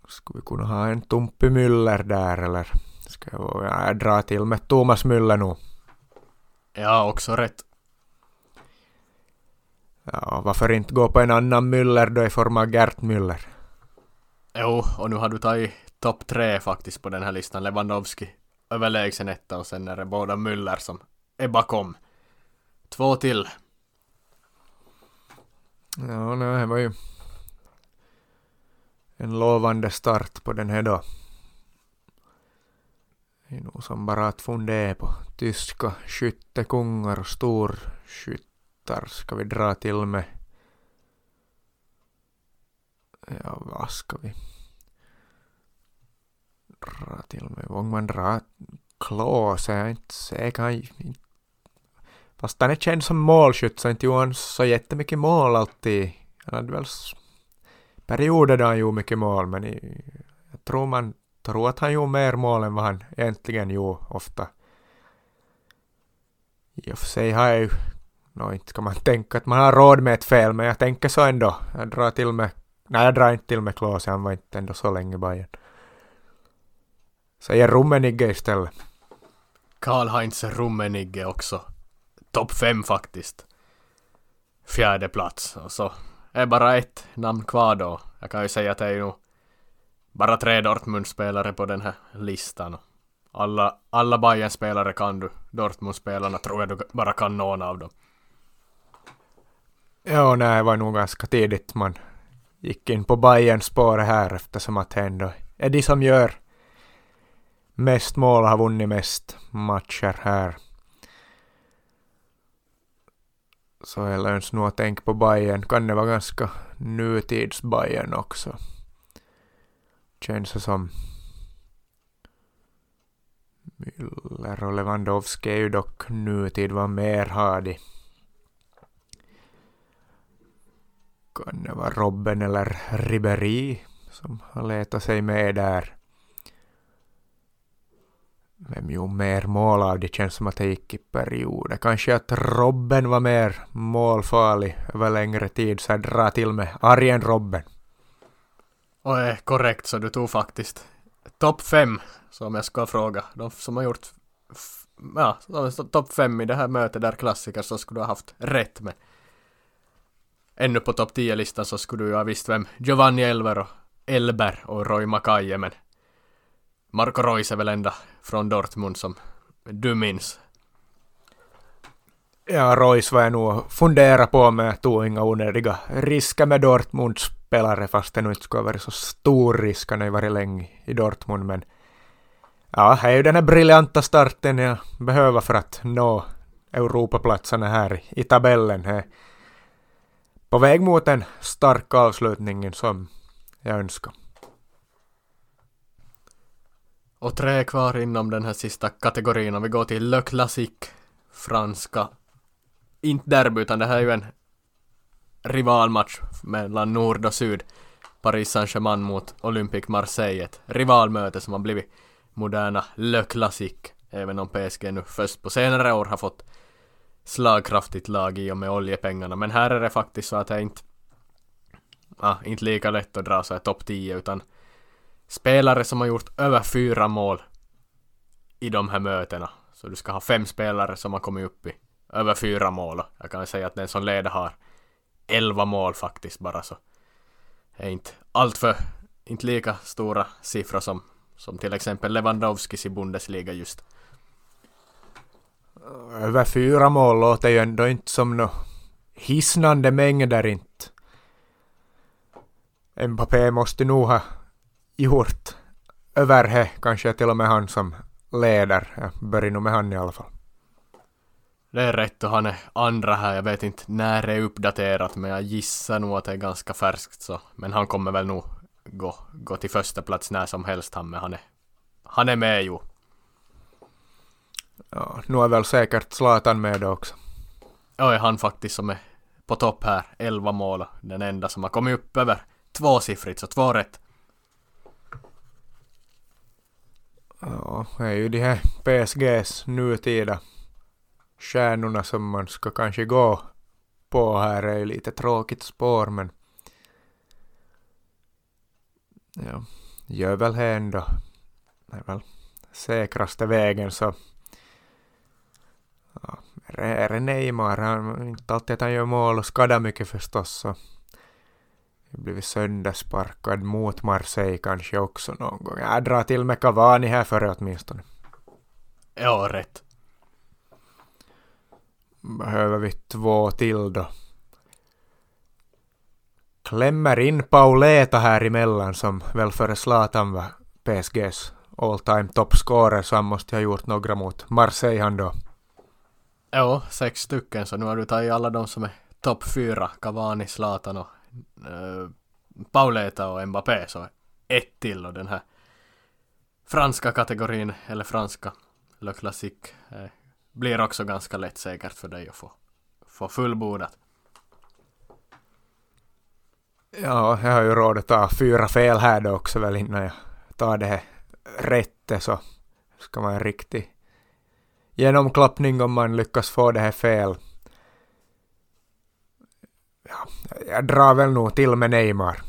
Skulle vi kunna ha en Tumpi Müller där eller ska jag, jag dra till med Thomas Müller nu? Ja, också rätt. Ja, varför inte gå på en annan Müller då i form av Gert Müller? Jo, och nu har du tagit topp tre faktiskt på den här listan. Lewandowski överlägsen etta och sen är det båda Müller som är bakom. Två till. Ja, nej, det var ju en lovande start på den här då. Det är nog som bara att fundera på tyska skyttekungar och storskyttar ska vi dra till med. Ja, vad ska vi dra till med? Vågar man dra klås, Jag är inte säker. Fast han är känd som målskytt så inte gjorde han så jättemycket mål alltid. Han hade väl perioder då han gjorde mycket mål men jag tror man tror att han gjorde mer mål än vad han egentligen gjorde ofta. I och för sig har jag ju, no, inte ska man tänka att man har råd med ett fel, men jag tänker så ändå. Jag drar till med, nej jag drar inte till med Klose, han var inte ändå så länge i Bayern. Säger Rummenigge istället. Karl-Heinz Rummenigge också. Topp fem faktiskt. Fjärde plats. Och så är bara ett namn kvar då. Jag kan ju säga att det är ju bara tre Dortmund-spelare på den här listan. Alla, alla Bayern-spelare kan du. Dortmund-spelarna tror jag du bara kan någon av dem. Ja, nej, det var nog ganska tidigt man gick in på Bayerns spår här eftersom att det ändå är de som gör mest mål har vunnit mest matcher här. Så jag löns nog att tänka på Bayern. Kan det vara ganska nutids Bayern också? Känns det som. Müller och Lewandowski är ju dock nutid. Vad mer har de? Kan det vara Robben eller Ribéry som har letat sig med där? Vem gjorde mer mål av det känns som att det gick i perioder. Kanske att Robben var mer målfarlig över längre tid så jag drar till med Arjen Robben. Och är korrekt så du tog faktiskt topp fem som jag ska fråga. De som har gjort ja, topp fem i det här mötet där klassiker så skulle du ha haft rätt med. Ännu på topp 10-listan så skulle du ju ha visst vem Giovanni Elver och Elber och Roy Makaje men Marco Reus är väl ända från Dortmund som du minns. Ja, Reus var jag nog fundera på men jag tog inga onödiga risker med Dortmunds spelare fast det nu inte skulle ha varit så stor risk. Han har ju varit länge i Dortmund men ja, det är ju den här briljanta starten jag behöver för att nå Europaplatserna här i tabellen. På väg mot en stark avslutning som jag önskar. Och tre kvar inom den här sista kategorin. Och vi går till Le Classique, franska. Inte derby, utan det här är ju en rivalmatch mellan nord och syd. Paris Saint-Germain mot Olympique Marseille. Ett rivalmöte som har blivit moderna Le Classique. Även om PSG nu först på senare år har fått slagkraftigt lag i och med oljepengarna. Men här är det faktiskt så att det är inte, ah, inte lika lätt att dra så här topp 10 utan spelare som har gjort över fyra mål i de här mötena. Så du ska ha fem spelare som har kommit upp i över fyra mål. Jag kan säga att den som leder har elva mål faktiskt bara så. Det är inte alltför, inte lika stora siffror som, som till exempel Lewandowskis i Bundesliga just. Över fyra mål låter ju ändå inte som nå hisnande mängder inte. Mbappé måste nog ha gjort över det, kanske till och med han som leder. Jag börjar nog med han i alla fall. Det är rätt och han är andra här. Jag vet inte när det är uppdaterat men jag gissar nog att det är ganska färskt så. Men han kommer väl nog gå, gå till första plats när som helst han med. Han är, han är med ju. Ja, nu är väl säkert Zlatan med då också. Ja, är han faktiskt som är på topp här. 11 mål. Den enda som har kommit upp över tvåsiffrigt, så två rätt. Ja, det är ju de här PSGs nutida stjärnorna som man ska kanske gå på här är ju lite tråkigt spår men ja, gör väl det ändå. Det är väl säkraste vägen så det Neymar, han, inte alltid att han gör mål och skadar mycket förstås så blivit söndersparkad mot Marseille kanske också någon gång. Jag drar till med Cavani här före åtminstone. Ja, rätt. Behöver vi två till då. Klämmer in Pauleta här emellan som väl före Zlatan var PSGs all time top scorer så han måste ha gjort några mot Marseille han då. Ja, sex stycken så nu har du tagit alla de som är topp fyra. Cavani, Zlatan och äh, Pauleta och Mbappé så ett till och den här franska kategorin, eller franska Le Classique, eh, blir också ganska lätt säkert för dig att få, få fullbordat. Ja, jag har ju råd att ta fyra fel här då också väl innan jag tar det här rätte så ska man en riktig genomklappning om man lyckas få det här fel. Ja, jag drar väl nog till med Neymar.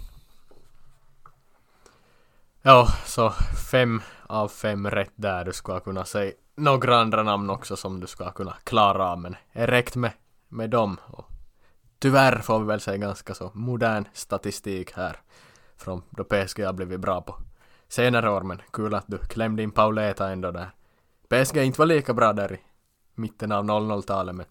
Ja, så fem av fem rätt där. Du ska kunna säga några andra namn också som du ska kunna klara av, men räckt med, med dem. Och tyvärr får vi väl säga ganska så modern statistik här från då PSG har blivit bra på senare år, men kul att du klämde in Pauleta ändå där. PSG inte var lika bra där i mitten av 00-talet, men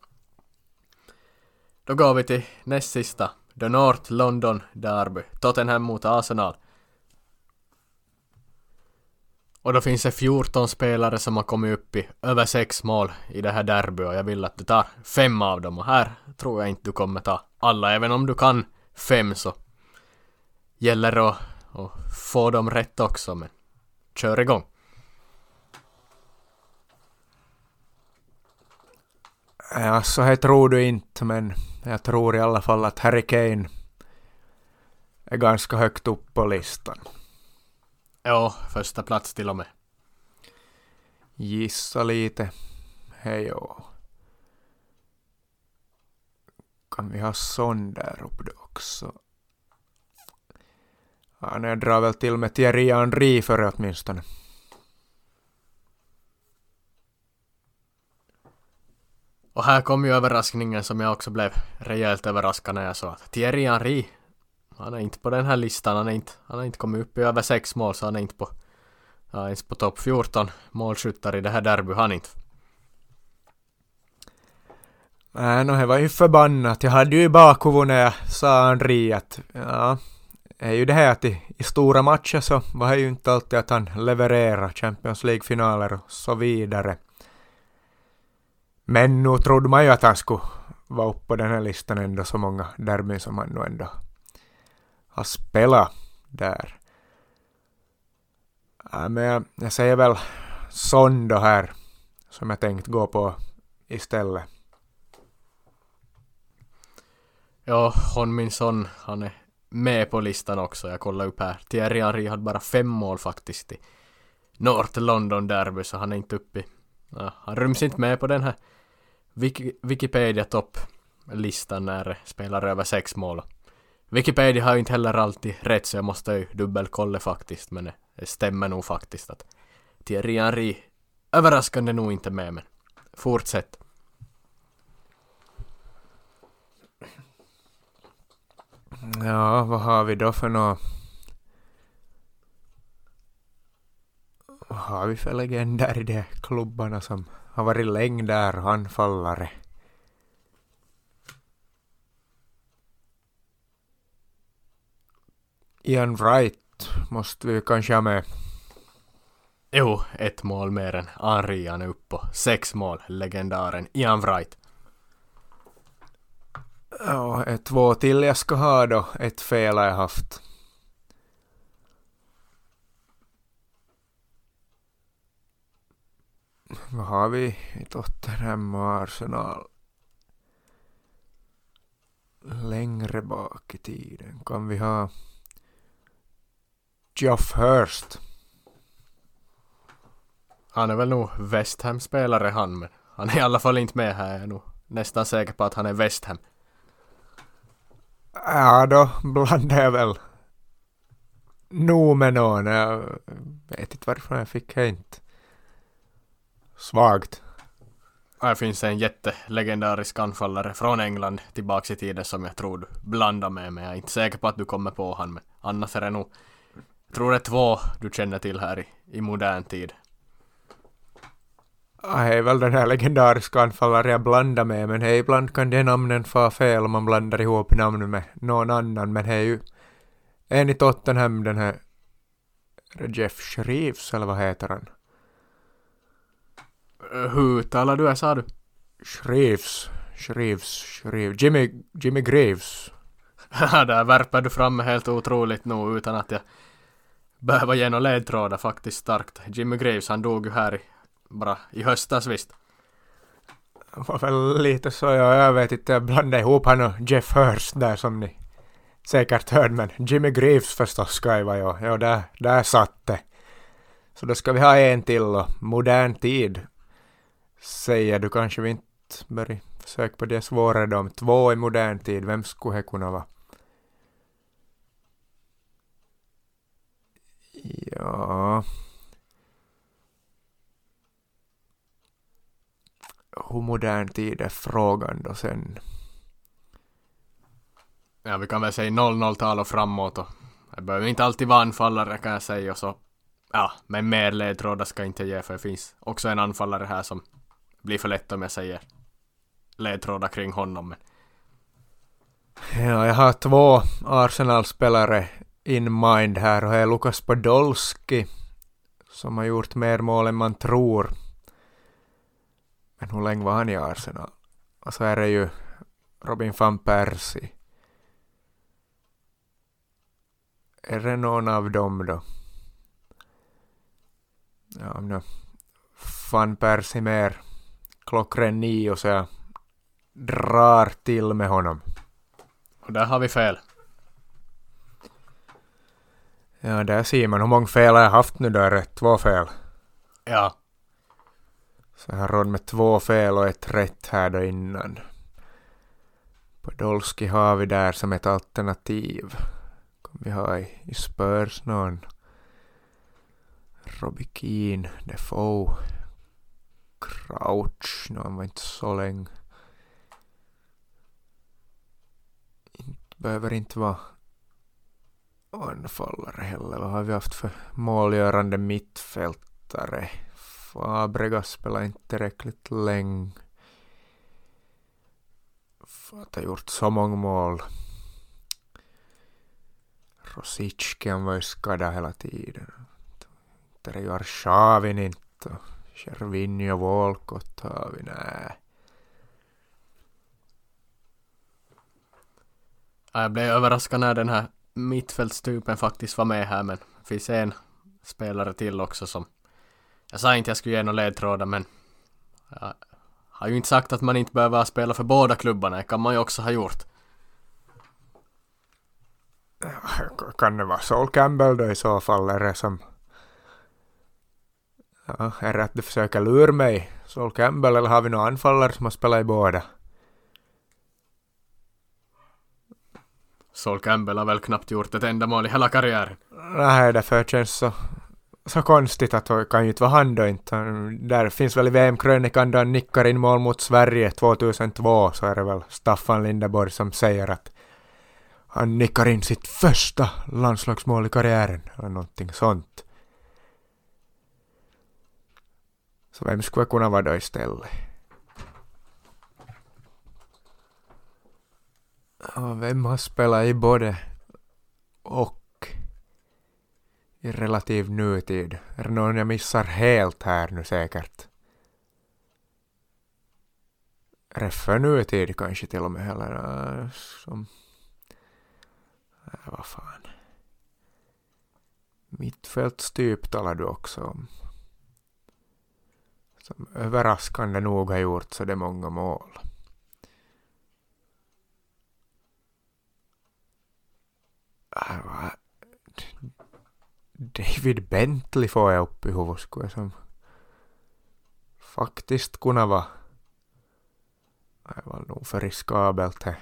då går vi till näst sista, The North London Derby, Tottenham mot Arsenal. Och då finns det 14 spelare som har kommit upp i över 6 mål i det här derby och jag vill att du tar fem av dem och här tror jag inte du kommer ta alla, även om du kan fem så gäller det att, att få dem rätt också men kör igång. Ja, så här tror du inte, men jag tror i alla fall att Harry Kane är ganska högt upp på listan. Ja, första plats till och med. Gissa lite. Hejo. Kan vi ha sån där uppe också? Ja, jag drar väl till med Thierry Henry före åtminstone. Och här kom ju överraskningen som jag också blev rejält överraskad när jag såg att Thierry Henry, han är inte på den här listan, han är inte, han har inte kommit upp i över sex mål så han är inte på, ja, ens på topp 14 målskyttar i det här derby, han inte. Nej, no, det var ju förbannat. Jag hade ju i bakhuvudet när jag sa Henry att ja, det är ju det här att i, i stora matcher så var det ju inte alltid att han levererar Champions League-finaler och så vidare. Men nu trodde man ju att han skulle vara uppe på den här listan ändå så många derbyn som han nu ändå har spelat där. Äh, men jag, jag säger väl Son då här som jag tänkt gå på istället. Ja, Hon Min Son, han är med på listan också. Jag kollar upp här. Thierry Henry hade bara fem mål faktiskt i North London Derby, så han är inte uppe i... Ja, han ryms inte med på den här Wiki Wikipedia topplistan när spelare över sex mål. Wikipedia har ju inte heller alltid rätt så jag måste ju dubbelkolla faktiskt men det stämmer nog faktiskt att Thierry Henry överraskande nog inte med men fortsätt. Ja, vad har vi då för något? Vad har vi för legender i de klubbarna som har varit längder och anfallare? Ian Wright måste vi kanske ha med. Jo, ett mål mer än är uppe på sex mål, legendaren Ian Wright. Ja, ett två till jag ska ha då. Ett fel har jag haft. Vad har vi i Tottenham och Arsenal? Längre bak i tiden kan vi ha Geoff Hurst. Han är väl nog West Ham-spelare han, men han är i alla fall inte med här. Jag är nog nästan säker på att han är West Ham. Ja, då blandar jag väl nog med någon. Jag vet inte varifrån jag fick inte. Svagt. Här finns en jättelegendarisk anfallare från England tillbaks i tiden som jag tror du blandar med men jag är inte säker på att du kommer på han men annars är det nog jag tror det är två du känner till här i, i modern tid. Ja, det är väl den här legendariska anfallaren jag blandar med men hej, ibland kan de namnen få fel om man blandar ihop namn med någon annan men det är ju en i Tottenham den här Jeff Shreves eller vad heter han? Hur talar du, sa du? Shreves, Shreves, Shreves, Jimmy, Jimmy Graves. där värper du fram helt otroligt nog utan att jag behöver ge några ledtrådar faktiskt starkt. Jimmy Graves han dog ju här i, bara i höstas visst. Var väl lite så, ja, jag vet inte, jag blandade ihop han och Jeff Hurst där som ni säkert hörde, men Jimmy Graves förstås ska jag ja där, där satt det. Så då ska vi ha en till och modern tid säger du kanske vi inte börjar försöka på det svårare då. Två i modern tid, vem skulle det kunna vara? Ja... Hur modern tid är frågan då sen? Ja, vi kan väl säga 00-tal och framåt och det behöver inte alltid vara anfallare kan jag säga och så Ja, men mer ledtrådar ska jag inte ge för det finns också en anfallare här som blir för lätt om jag säger ledtrådar kring honom. Men... Ja, jag har två Arsenal-spelare in mind här och det är Lukas Podolski som har gjort mer mål än man tror. Men hur länge var han i Arsenal? Och så är det ju Robin van Persie. Är det någon av dem då? Ja, om nu van Persie mer klockren nio så jag drar till med honom. Och där har vi fel. Ja, där ser man hur många fel har jag haft nu där. Två fel. Ja. Så jag har råd med två fel och ett rätt här då innan. Podolski har vi där som ett alternativ. Kan vi ha i, i Spurs någon? Robbie Keane, Defoe, Crouch, no, han var inte så länge. behöver inte vara anfallare heller. Vad har vi haft för målgörande mittfältare? Fabregas spelar inte tillräckligt länge. För att ha gjort så många mål. Rosicki han var ju skadad hela tiden. Terry Arshavin inte. Chervinho Walcott har vi, nej. Jag blev överraskad när den här mittfältstypen faktiskt var med här men det finns en spelare till också som jag sa inte jag skulle ge några ledtrådar men jag har ju inte sagt att man inte behöver spela för båda klubbarna, det kan man ju också ha gjort. Kan det vara Sol Campbell då i så fall? Är det som... Ja, är det att du försöker lura mig? Sol Campbell eller har vi några anfallare som har spelat i båda? Sol Campbell har väl knappt gjort ett enda mål i hela karriären. Nej, därför känns så, så konstigt att det kan ju inte vara han då inte. Där finns väl i VM-krönikan då han nickar in mål mot Sverige 2002 så är det väl Staffan Lindeborg som säger att han nickar in sitt första landslagsmål i karriären eller någonting sånt. Så vem skulle kunna vara då istället? Och vem har spelat i både och i relativ nutid? Är det någon jag missar helt här nu säkert? Är det för nutid kanske till och med eller äh, som... Äh, vad fan. Mittfältstyp talar du också om. Som överraskande nog har gjort så det många mål. Äh, David Bentley får jag upp i huvudet skulle jag som faktiskt kunna vara. Det var nog för riskabelt det.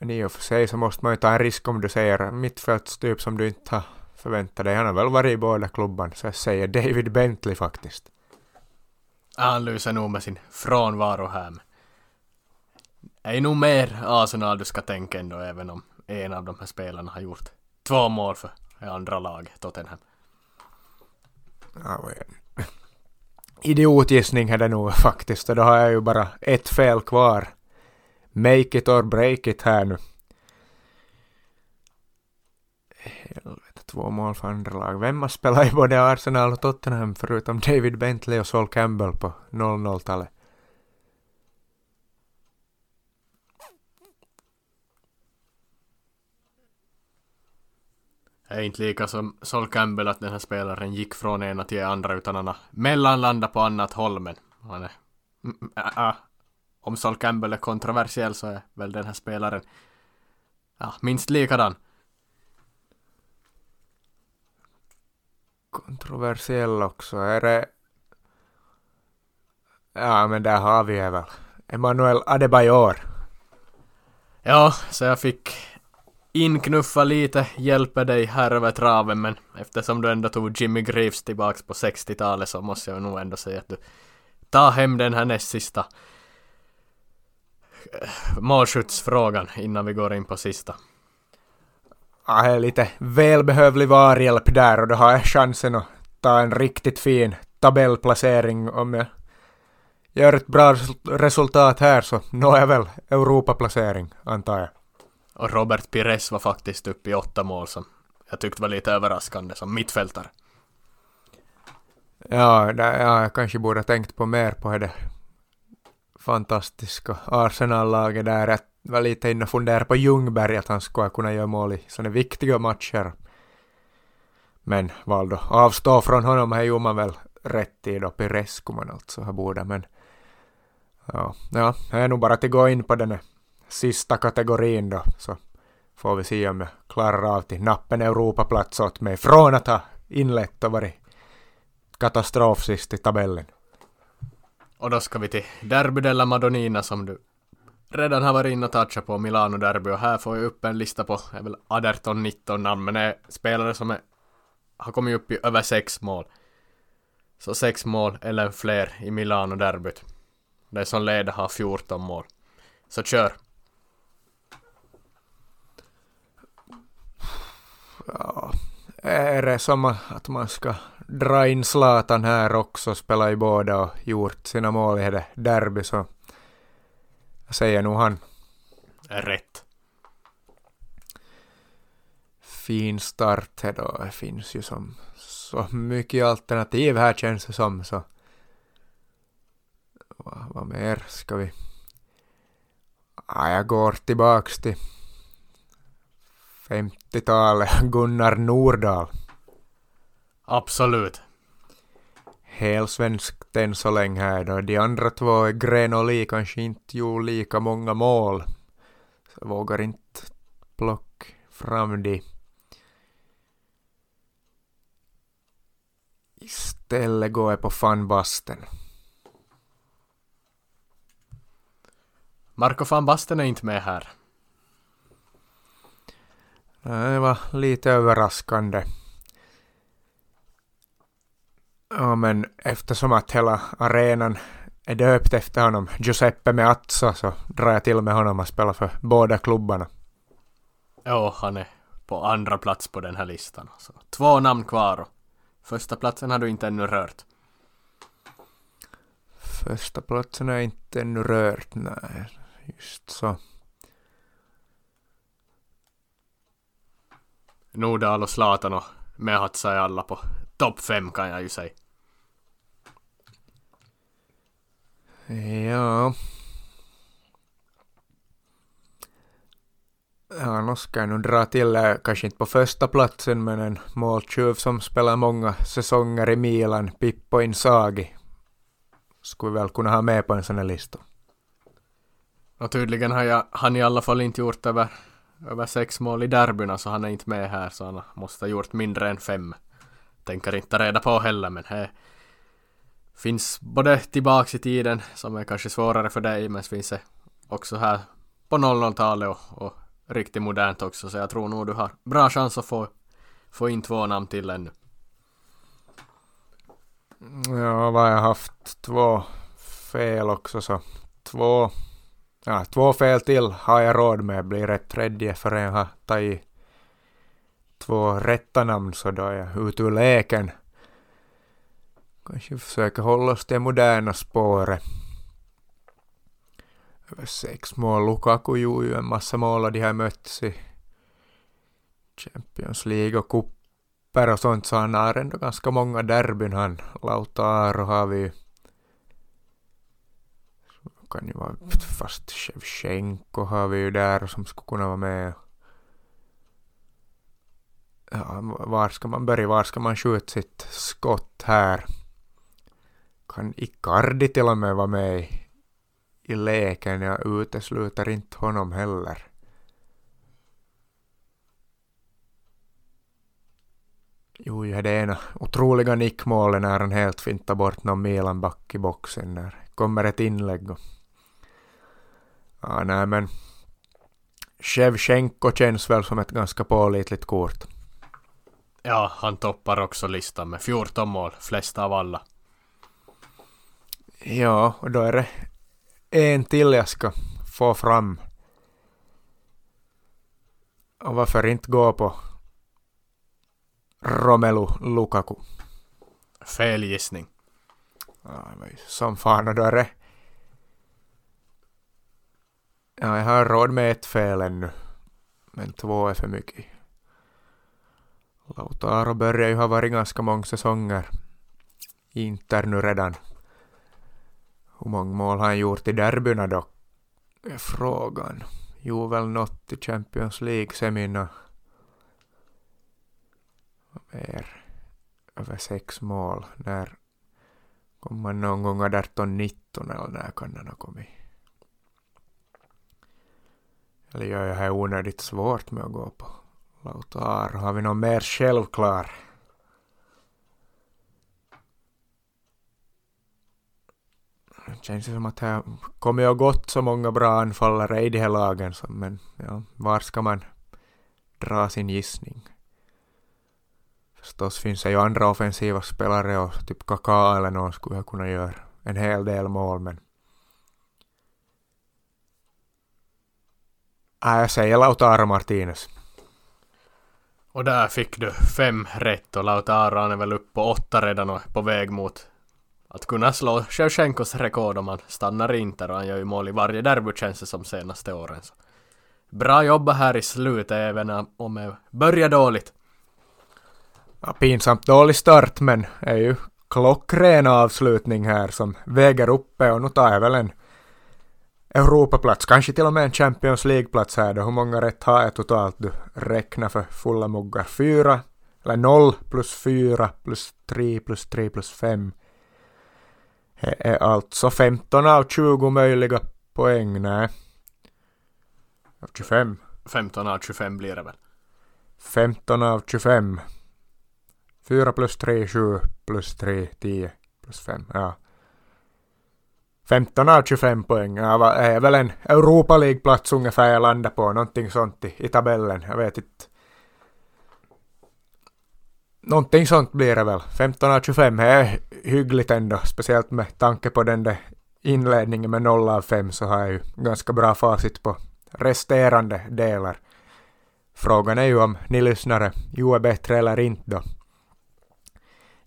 Men i och för sig så måste man ju ta en risk om du säger mittfältstyp som du inte har förväntat dig. Han har väl varit i båda klubbarna så jag säger David Bentley faktiskt. Han lyser nog med sin frånvaro här. Det är nog mer Arsenal du ska tänka ändå även om en av de här spelarna har gjort två mål för andra laget, Tottenham. Ja, Idiotgissning är det nog faktiskt och då har jag ju bara ett fel kvar. Make it or break it här nu. Två mål för andra lag. Vem har spelat i både Arsenal och Tottenham förutom David Bentley och Sol Campbell på 00-talet? Det är inte lika som Sol Campbell att den här spelaren gick från ena till andra utan han har mellanlandat på annat håll men han är... Äh, om Sol Campbell är kontroversiell så är väl den här spelaren ja, minst likadan. Kontroversiell också. Är det... Ja, men där har vi det väl. Emanuel Adebayor. Ja, så jag fick inknuffa lite, hjälper dig här över traven men eftersom du ändå tog Jimmy Greaves tillbaks på 60-talet så måste jag nog ändå säga att du tar hem den här näst sista målskyttsfrågan innan vi går in på sista. Ja, är lite välbehövlig varhjälp där och då har jag chansen att ta en riktigt fin tabellplacering om jag gör ett bra resultat här så når jag väl Europaplacering antar jag. Och Robert Pires var faktiskt uppe i åtta mål som jag tyckte var lite överraskande som mittfältare. Ja, där, ja, jag kanske borde ha tänkt på mer på det fantastiska Arsenal-laget där. Jag var lite inne och funderade på Ljungberg att han skulle kunna göra mål i sådana viktiga matcher. Men valde att avstå från honom, här gjorde man väl rätt i då, Pires skulle man alltså ha borde, men ja, ja, det är nog bara att gå in på den sista kategorin då, så får vi se om jag klarar av till nappen Europaplats åt mig från att ha inlett och varit katastrof sist i tabellen. Och då ska vi till Derby della Madonnina som du redan har varit inne och touchat på Milano Derby och här får jag upp en lista på, är väl 18-19 namn, men det är spelare som är, har kommit upp i över sex mål. Så sex mål eller fler i Milano Derbyt. Det som leder har 14 mål. Så kör! Ja, är det som att man ska dra in Zlatan här också, spela i båda och gjort sina mål i det derby så säger nog han. Rätt. Fin start då, det finns ju som så mycket alternativ här känns det som så. Vad, vad mer ska vi? Ja, jag går tillbaks till 50-talet, Gunnar Nordahl. Absolut. Helsvenskt än så länge här då. De andra två är Gren och Li kanske inte gjorde lika många mål. Så jag vågar inte plocka fram de. Istället går jag på Van Basten. Marco van Basten är inte med här. Det var lite överraskande. Ja, men eftersom att hela arenan är döpt efter honom, Giuseppe Meazza, så drar jag till med honom att spela för båda klubbarna. Ja, han är på andra plats på den här listan. Så två namn kvar och första platsen har du inte ännu rört. Första platsen är inte ännu rört, nej. Just så. Nordahl och Zlatan och Mehatsa är alla på topp fem kan jag ju säga. Ja. Ja, nu ska jag nog dra till, kanske inte på första platsen, men en måltjuv som spelar många säsonger i Milan, Pippo Inzaghi. Skulle väl kunna ha med på en sån här lista. Och tydligen har jag, han i alla fall inte gjort över, över sex mål i derbyna så han är inte med här så han måste ha gjort mindre än fem. Tänker inte reda på heller men det finns både tillbaks i tiden som är kanske svårare för dig men finns det också här på 00-talet och, och riktigt modernt också så jag tror nog du har bra chans att få, få in två namn till ännu. Ja, vad jag haft? Två fel också så två Ja, två fel till har jag råd med, blir det tredje förrän jag har tagit två rätta namn så då är jag ute ur leken. Kanske försöka hålla oss till moderna spåret. Över sex mål. Lukaku gjorde ju en massa mål och de har mötts i Champions League och kupper och sånt så han har ändå ganska många derbyn han. Lautaro har vi ju kan ju vara fast Shevchenko har vi ju där som skulle kunna vara med. Ja, var ska man börja? Var ska man skjuta sitt skott här? Kan Icardi till och med vara med i, i leken? Jag utesluter inte honom heller. Jo, ja, det ena otroliga nickmålet när han helt fintar bort någon Milan-back i boxen Det kommer ett inlägg och... Ja, nej men... Shevchenko känns väl som ett ganska pålitligt kort. Ja, han toppar också listan med 14 mål, flesta av alla. Ja, och då är det en till jag ska få fram. Och varför inte gå på Romelu Lukaku? Fel gissning. Ja, som fan, och då är det... Ja, jag har råd med ett fel ännu. Men två är för mycket. Lautaro börjar ju ha varit ganska många säsonger. Inter nu redan. Hur många mål har han gjort i derbyna då? Är frågan. Jo, väl något i Champions League-semina. Mer. Över sex mål. När kom man någon gång 18-19 eller när kan han ha kommit? Eller gör jag det onödigt svårt med att gå på Lautaro? Har vi någon mer självklar? Det känns som att det kommer ju gått så många bra anfallare i de här lagen, men ja, var ska man dra sin gissning? Förstås finns det ju andra offensiva spelare och typ Kaká eller någon skulle jag kunna göra en hel del mål men Nej, jag säger Lautaro Martinez. Och där fick du fem rätt och Lautaro är väl upp på åtta redan och på väg mot att kunna slå Shevchenkos rekord om han stannar Inter och han gör ju mål i varje derby känns det som senaste åren. Så. Bra jobbat här i slutet även om det börjar dåligt. Ja, pinsamt dålig start men är ju klockren avslutning här som väger uppe och nu tar jag väl en Europaplats, kanske till och med en Champions League-plats här då. Hur många rätt har jag totalt? Du räknar för fulla muggar. Fyra, eller noll plus fyra plus tre plus tre plus fem. Det är alltså 15 av 20 möjliga poäng, nej. Av 25. 15 av 25 blir det väl? 15 av 25. 4 plus 3, 7 plus 3, 10 plus 5. Ja. 15 av 25 poäng. Ja, är väl en Europa League-plats ungefär jag landar på. Någonting sånt i, i tabellen. Jag vet inte. Någonting sånt blir det väl. 15 av 25 är hyggligt ändå. Speciellt med tanke på den där inledningen med 0 av 5 så har jag ju ganska bra facit på resterande delar. Frågan är ju om ni lyssnare ju är bättre eller inte då.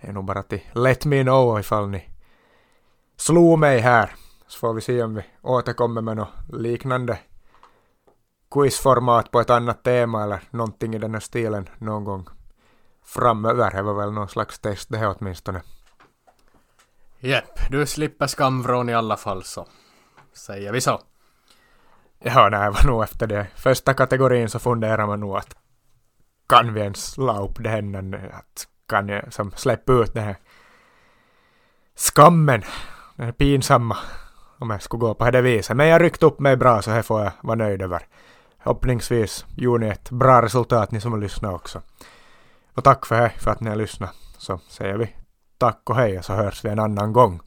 Det är nog bara till let me know ifall ni slog mig här. Så får vi se om vi återkommer med något liknande quizformat på ett annat tema eller någonting i den här stilen någon gång framöver. Var väl någon slags test det här åtminstone. Jepp, du slipper skamvrån i alla fall så säger vi så. Ja, nej, var nog efter det första kategorin så funderar man nog att kan vi ens la upp det här, att kan jag som släppa ut den här skammen, den här pinsamma, om jag skulle gå på det viset. Men jag ryckt upp mig bra så här får jag vara nöjd över. Hoppningsvis gjorde ni ett bra resultat ni som har lyssnat också. Och tack för, för att ni har lyssnat. Så säger vi tack och hej och så hörs vi en annan gång.